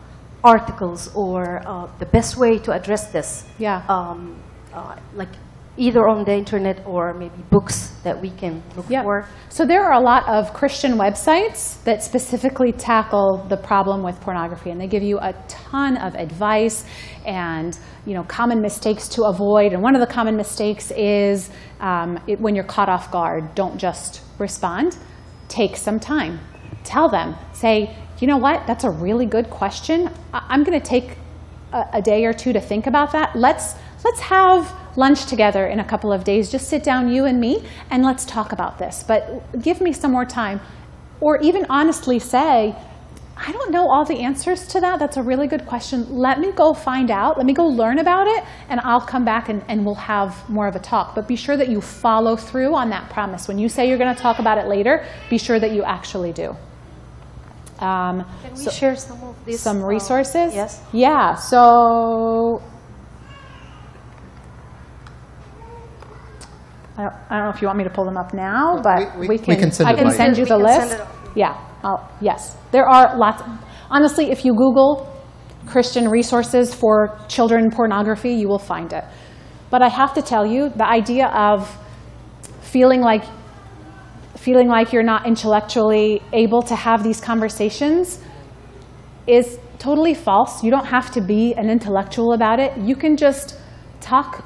articles or uh, the best way to address this? Yeah. Um, uh, like either on the internet or maybe books that we can look for. So there are a lot of Christian websites that specifically tackle the problem with pornography, and they give you a ton of advice and you know common mistakes to avoid. And one of the common mistakes is um, it, when you're caught off guard, don't just respond. Take some time. Tell them. Say, you know what? That's a really good question. I'm going to take a, a day or two to think about that. Let's let's have lunch together in a couple of days. Just sit down, you and me, and let's talk about this. But give me some more time, or even honestly say, I don't know all the answers to that. That's a really good question. Let me go find out. Let me go learn about it, and I'll come back and, and we'll have more of a talk. But be sure that you follow through on that promise. When you say you're going to talk about it later, be sure that you actually do. Um, Can we so- share some of these? some uh, resources? yes. Yeah, so I don't, I don't know if you want me to pull them up now, but we- we, we can, can send I can by send you the list. yeah, I'll, yes. There are lots. Honestly, if you Google Christian resources for children pornography, you will find it. But I have to tell you, the idea of feeling like feeling like you're not intellectually able to have these conversations is totally false. You don't have to be an intellectual about it. You can just talk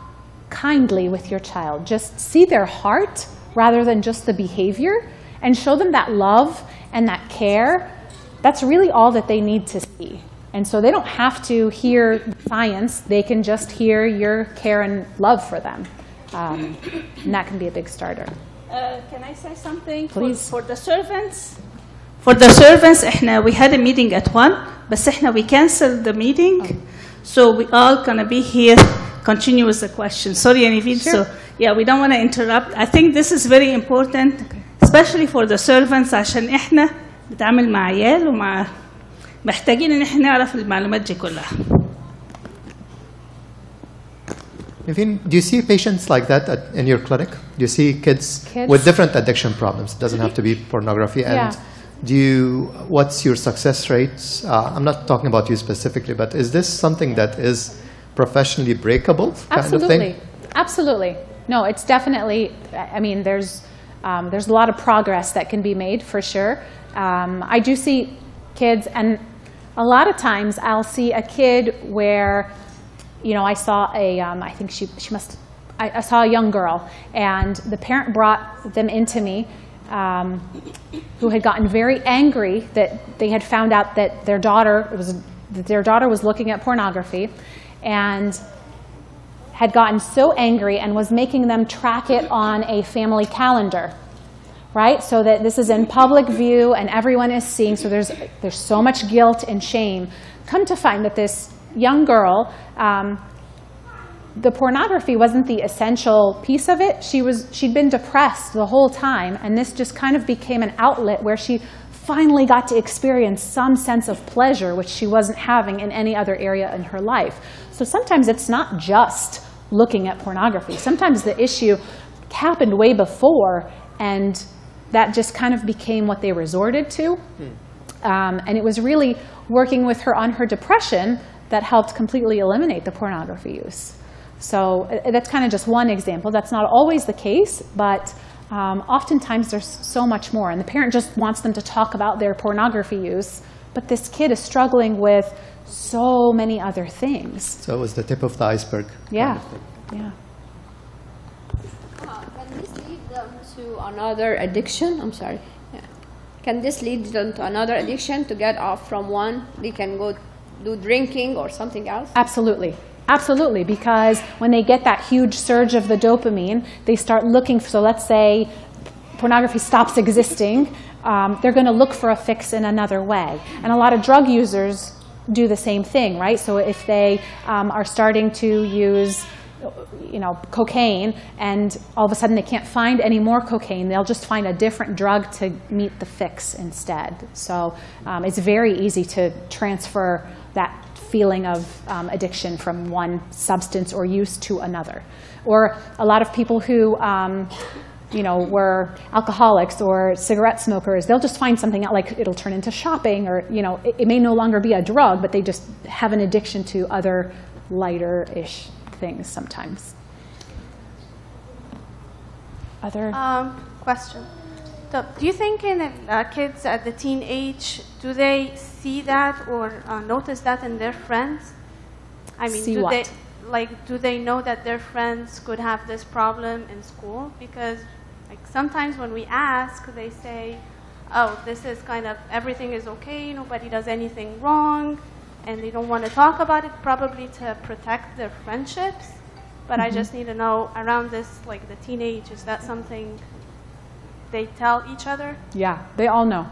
kindly with your child. Just see their heart rather than just the behavior and show them that love and that care. That's really all that they need to see. And so they don't have to hear science, they can just hear your care and love for them. Um, and that can be a big starter. Uh, can I say something? Please. For, for the servants? For the servants, احنا we had a meeting at 1, بس احنا we canceled the meeting. So we all gonna be here, continue with the question. Sorry, Anivin. Sure. So yeah, we don't want to interrupt. I think this is very important, especially for the servants عشان احنا بنتعامل مع عيال ومع محتاجين ان احنا نعرف المعلومات دي كلها. Naveen, do you see patients like that at, in your clinic? Do you see kids, Kids? with different addiction problems? It doesn't have to be pornography. And Yeah. do you, what's your success rates? Uh, I'm not talking about you specifically, but is this something that is professionally breakable kind Absolutely. of thing? Absolutely. No, it's definitely, I I mean, there's, um, there's a lot of progress that can be made for sure. Um, I do see kids, and a lot of times I'll see a kid where, you know, I saw a, um, I think she, she must, I, I saw a young girl, and the parent brought them into me um, who had gotten very angry that they had found out that their daughter, was, that their daughter was looking at pornography, and had gotten so angry and was making them track it on a family calendar right? So that this is in public view and everyone is seeing so there's there's so much guilt and shame. Come to find that this young girl um, the pornography wasn't the essential piece of it she was she'd been depressed the whole time and this just kind of became an outlet where she finally got to experience some sense of pleasure which she wasn't having in any other area in her life so sometimes it's not just looking at pornography. Sometimes the issue happened way before, and that just kind of became what they resorted to. Um, and it was really working with her on her depression that helped completely eliminate the pornography use. So uh, that's kind of just one example. That's not always the case, but um, oftentimes there's so much more. And the parent just wants them to talk about their pornography use, but this kid is struggling with so many other things. So it was the tip of the iceberg. Yeah, yeah. Uh, Can this lead them to another addiction? I'm sorry. Yeah. Can this lead them to another addiction to get off from one? They can go do drinking or something else? Absolutely. Absolutely, because when they get that huge surge of the dopamine, they start looking. So let's say pornography stops existing, um, they're going to look for a fix in another way. And a lot of drug users do the same thing, right? So if they um, are starting to use you know, cocaine, and all of a sudden they can't find any more cocaine, they'll just find a different drug to meet the fix instead. So um, it's very easy to transfer that feeling of um, addiction from one substance or use to another. Or a lot of people who, um, you know, were alcoholics or cigarette smokers, they'll just find something out, like it'll turn into shopping, or you know, it, it may no longer be a drug, but they just have an addiction to other lighter-ish things sometimes. Other Um, question. So, do you think in uh, kids at the teen age, do they see that or uh, notice that in their friends? I mean, See do what? they like do they know that their friends could have this problem in school? Because like sometimes when we ask, they say, "Oh, this is kind of everything is okay. Nobody does anything wrong." And they don't want to talk about it, probably to protect their friendships. But I Mhm. just need to know around this, like the teenage, is that something they tell each other? Yeah, they all know.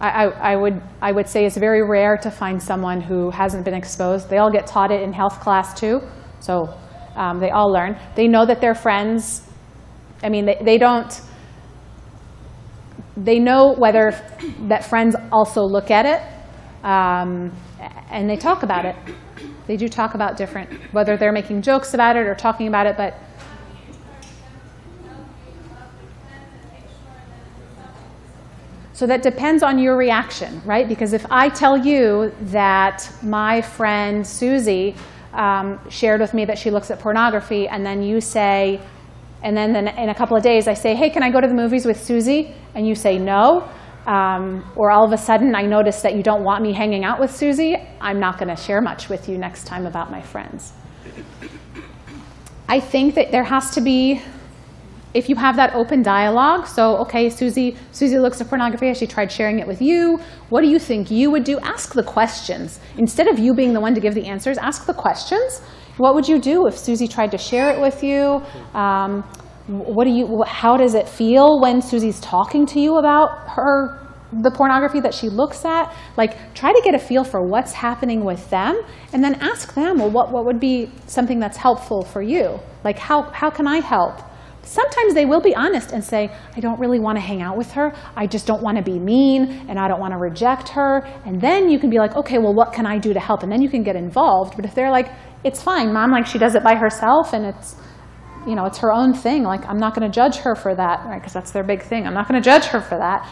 I, I, would, I would say it's very rare to find someone who hasn't been exposed. They all get taught it in health class too, so um, they all learn. They know that their friends, I mean, they, they don't, they know whether that friends also look at it, um, and they talk about it. They do talk about different, whether they're making jokes about it or talking about it, but So that depends on your reaction, right? Because if I tell you that my friend Susie um, shared with me that she looks at pornography, and then you say, and then, in a couple of days I say, hey, can I go to the movies with Susie? And you say no, um, or all of a sudden I notice that you don't want me hanging out with Susie, I'm not going to share much with you next time about my friends. I think that there has to be if you have that open dialogue, so okay, Susie, Susie looks at pornography. Has she tried sharing it with you? What do you think you would do? Ask the questions instead of you being the one to give the answers. Ask the questions. What would you do if Susie tried to share it with you? Um, what do you? How does it feel when Susie's talking to you about her the pornography that she looks at? Like, try to get a feel for what's happening with them, and then ask them, well, what what would be something that's helpful for you? Like, how how can I help? Sometimes they will be honest and say, I don't really want to hang out with her. I just don't want to be mean and I don't want to reject her. And then you can be like, okay, well, what can I do to help? And then you can get involved. But if they're like, it's fine, mom, like she does it by herself and it's, you know, it's her own thing. Like, I'm not going to judge her for that, right? Because that's their big thing. I'm not going to judge her for that.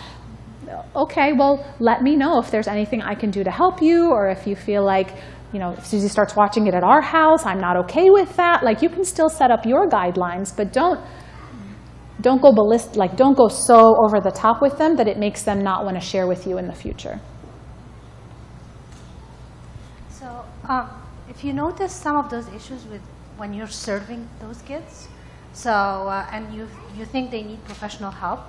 Okay, well, let me know if there's anything I can do to help you or if you feel like, you know, if Susie starts watching it at our house, I'm not okay with that. Like, you can still set up your guidelines, but don't don't go ballist, like don't go so over the top with them that it makes them not want to share with you in the future. So, um, if you notice some of those issues with when you're serving those kids, so uh, and you you think they need professional help,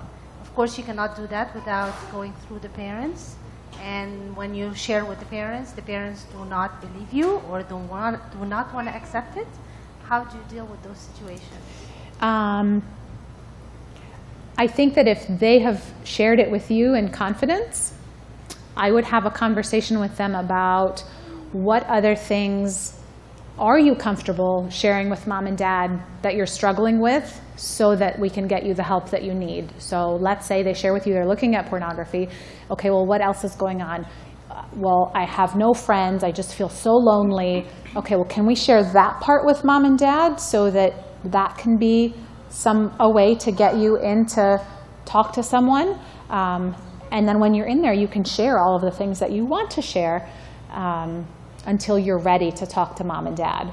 of course you cannot do that without going through the parents. And when you share with the parents, the parents do not believe you or do want do not want to accept it. How do you deal with those situations? Um, I think that if they have shared it with you in confidence, I would have a conversation with them about what other things are you comfortable sharing with mom and dad that you're struggling with so that we can get you the help that you need. So let's say they share with you they're looking at pornography. Okay, well, what else is going on? Uh, well, I have no friends, I just feel so lonely. Okay, well, can we share that part with mom and dad so that that can be some a way to get you in to talk to someone? Um, and then when you're in there, you can share all of the things that you want to share um, until you're ready to talk to mom and dad.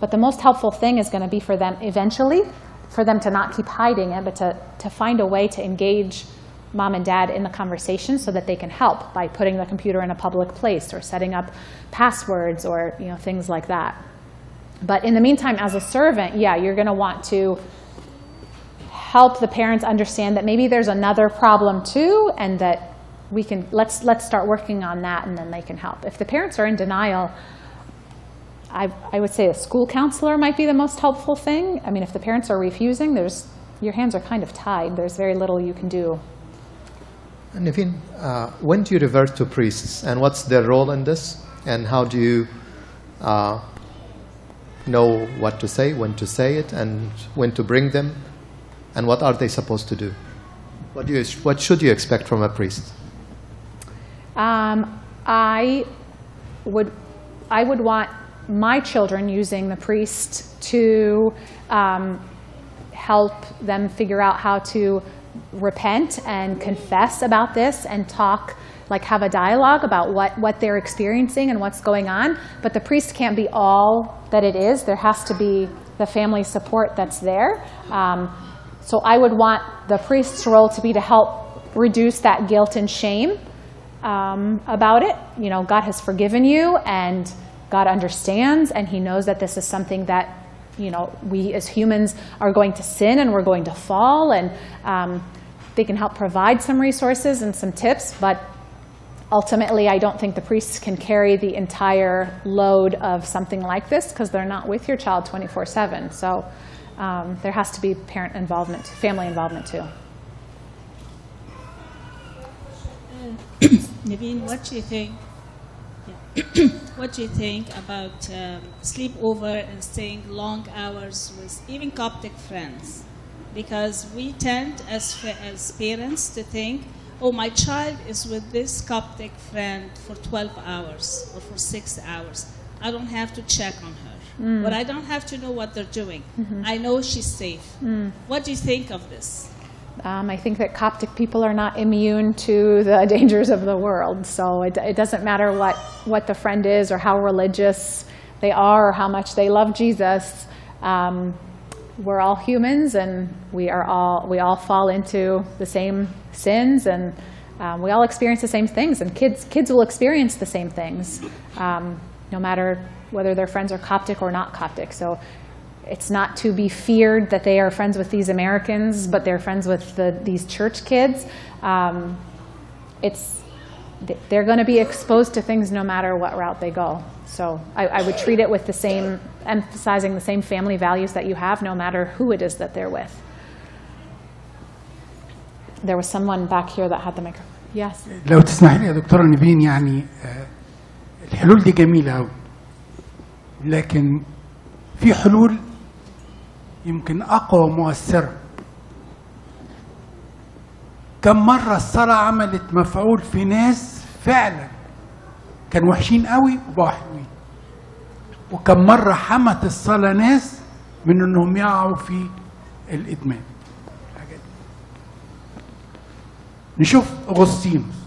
But the most helpful thing is going to be for them eventually, for them to not keep hiding it, but to, to find a way to engage mom and dad in the conversation so that they can help by putting the computer in a public place or setting up passwords or you know, things like that. But in the meantime, as a servant, yeah, you're going to want to help the parents understand that maybe there's another problem too and that we can let's let's start working on that and then they can help. If the parents are in denial I, I would say a school counselor might be the most helpful thing. I mean if the parents are refusing there's your hands are kind of tied. There's very little you can do. Naveen, uh, when do you revert to priests, and what's their role in this, and how do you uh, know what to say, when to say it, and when to bring them, and what are they supposed to do? What, do you, what should you expect from a priest? Um, I would, I would want my children using the priest to um, help them figure out how to repent and confess about this and talk, like have a dialogue about what, what they're experiencing and what's going on. But the priest can't be all that it is. There has to be the family support that's there. Um, so I would want the priest's role to be to help reduce that guilt and shame um, about it. You know, God has forgiven you and God understands and He knows that this is something that, you know, we as humans are going to sin and we're going to fall. And um, they can help provide some resources and some tips, but ultimately, I don't think the priests can carry the entire load of something like this because they're not with your child 24 7. So um, there has to be parent involvement, family involvement too. Naveen, what do you think? Yeah. what do you think about um, sleepover and staying long hours with even Coptic friends? Because we tend, as as parents, to think, "Oh, my child is with this Coptic friend for 12 hours or for six hours. I don't have to check on her, Mm. but I don't have to know what they're doing. Mhm. I know she's safe." Mm. What do you think of this? Um, I think that Coptic people are not immune to the dangers of the world. So it, it doesn't matter what, what the friend is or how religious they are or how much they love Jesus. Um, we're all humans and we, are all, we all fall into the same sins and um, we all experience the same things. And kids, kids will experience the same things um, no matter whether their friends are Coptic or not Coptic. So it's not to be feared that they are friends with these Americans, but they're friends with the, these church kids. Um, it's, they're going to be exposed to things no matter what route they go. So I, I would treat it with the same, emphasizing the same family values that you have, no matter who it is that they're with. There was someone back here that had the microphone. Yes. لو تسمح لي يا دكتورة نيفين يعني آه، الحلول دي جميلة أوي لكن في حلول يمكن أقوى ومؤثرة كم مرة الصلاة عملت مفعول في ناس فعلا كانوا وحشين قوي وبقوا حلوين وكم مرة حمت الصلاة ناس من إنهم يقعوا في الإدمان. نشوف اغسطينوس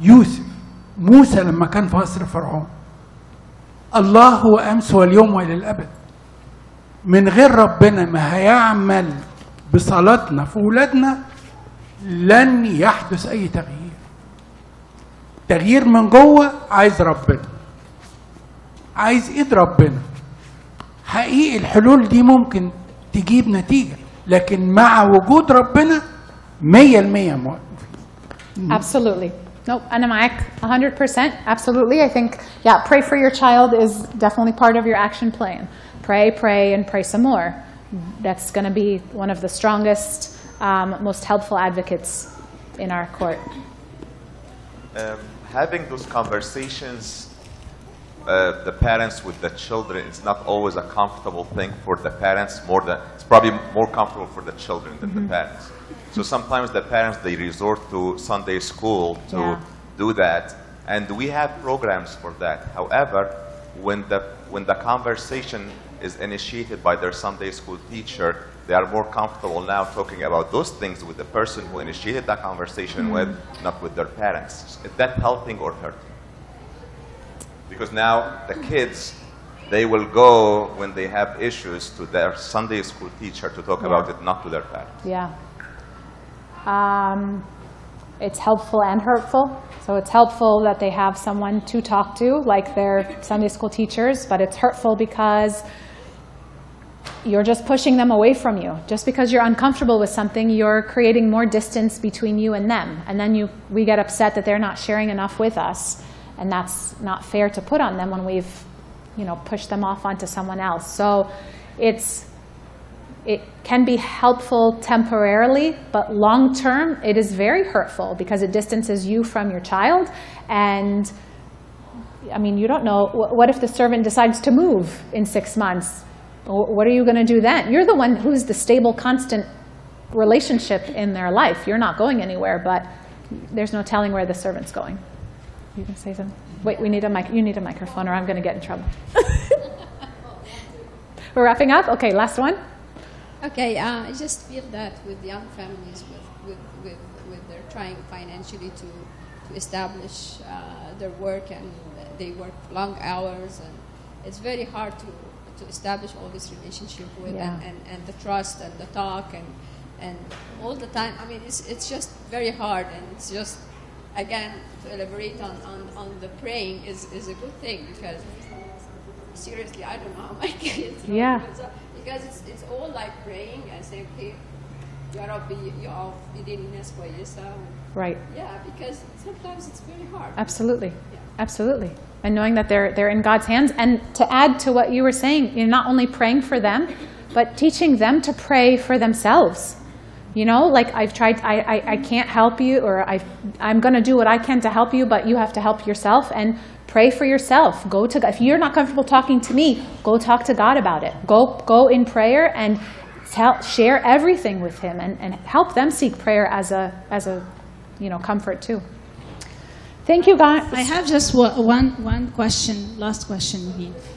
يوسف موسى لما كان في قصر فرعون. الله هو أمس واليوم والى الأبد. من غير ربنا ما هيعمل بصلاتنا في ولادنا لن يحدث أي تغيير تغيير من جوه عايز ربنا عايز إيد ربنا حقيقي الحلول دي ممكن تجيب نتيجة لكن مع وجود ربنا 100% موافق Absolutely. أنا معاك 100%. Absolutely. I think, yeah, pray for your child is definitely part of your action plan. Pray, pray, and pray some more. That's going to be one of the strongest, um, most helpful advocates in our court. um, having those conversations, uh, the parents with the children, it's not always a comfortable thing for the parents. More than it's probably more comfortable for the children than Mhm. the parents. So sometimes the parents they resort to Sunday school to Yeah. do that, And we have programs for that. However, when the, when the conversation is initiated by their Sunday school teacher, they are more comfortable now talking about those things with the person who initiated that conversation Mhm. with, not with their parents. Is that helping or hurting? Because now the kids, they will go when they have issues to their Sunday school teacher to talk Yeah. about it, not to their parents. Yeah. Um, it's helpful and hurtful. So it's helpful that they have someone to talk to, like their Sunday school teachers, but it's hurtful because you're just pushing them away from you. Just because you're uncomfortable with something, you're creating more distance between you and them. And then you, we get upset that they're not sharing enough with us. And that's not fair to put on them when we've, you know, pushed them off onto someone else. So it's, it can be helpful temporarily, but long term, it is very hurtful because it distances you from your child. And I mean, you don't know. What if the servant decides to move in six months? Wh- What are you going to do then? You're the one who's the stable, constant relationship in their life. You're not going anywhere, but there's no telling where the servant's going. You can say something. Wait, we need a mic. You need a microphone, or I'm going to get in trouble. We're wrapping up. Okay, last one. Okay, uh, I just feel that with young families, with, with, with, with they're trying financially to, to establish uh, their work and they work long hours and it's very hard to, to establish all this relationship with Yeah. and, and, and the trust and the talk and, and all the time. I mean, it's, it's just very hard and it's just, again, to elaborate on, on, on the praying is, is a good thing because seriously, I don't know how my kids know Yeah. because, uh, because it's, it's all like praying and saying, okay, Ya Rabbi, Ya idini nas kويسة. Right. Yeah, because sometimes it's very hard. Absolutely. Absolutely. And knowing that they're, they're in God's hands. And to add to what you were saying, you're not only praying for them, but teaching them to pray for themselves. You know, like I've tried, I, I, I can't help you, or I've, I'm going to do what I can to help you, but you have to help yourself and pray for yourself. Go to God. If you're not comfortable talking to me, go talk to God about it. Go, go in prayer and tell, share everything with Him and, and help them seek prayer as a, as a, you know, comfort too. Thank you, guys. I have just one, one question, last question.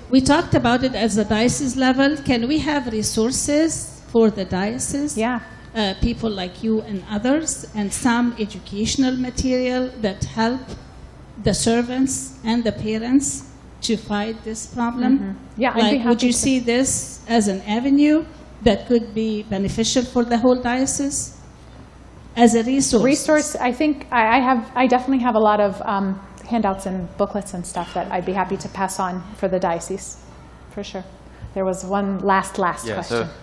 We talked about it as a diocese level. Can we have resources for the diocese? Yeah. Uh, people like you and others, and some educational material that help the servants and the parents to fight this problem? Mhm. Yeah, I'd be like, would you see this as an avenue that could be beneficial for the whole diocese? As a resource? Resource, I think I I have, I definitely have a lot of um, handouts and booklets and stuff that I'd be happy to pass on for the diocese, for sure. There was one last, last Yeah, question. so,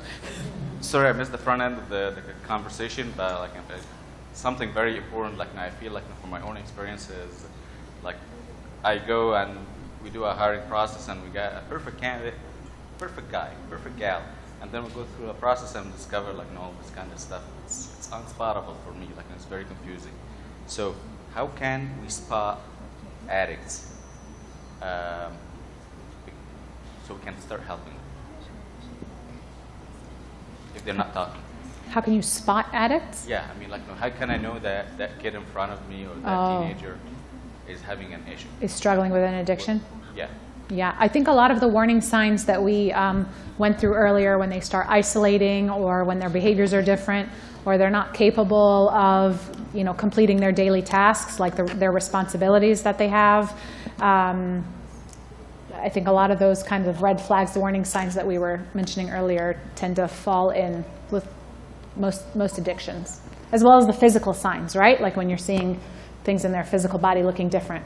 sorry, I missed the front end of the, the conversation, but like uh, something very important, like I feel like from my own experience is, like, I go and we do a hiring process and we get a perfect candidate, perfect guy, perfect gal, and then we go through a process and discover like, no, this kind of stuff, it's, it's unspottable for me, like it's very confusing. So how can we spot addicts um, so we can start helping them if they're not talking? How can you spot addicts? Yeah, I mean, like, how can I know that that kid in front of me or that Oh. teenager is having an issue? Is struggling with an addiction? Yeah. Yeah, I think a lot of the warning signs that we um, went through earlier when they start isolating or when their behaviors are different or they're not capable of, you know, completing their daily tasks, like the, their responsibilities that they have. Um, I think a lot of those kinds of red flags, the warning signs that we were mentioning earlier, tend to fall in with most, most addictions, as well as the physical signs, right? Like when you're seeing things in their physical body looking different.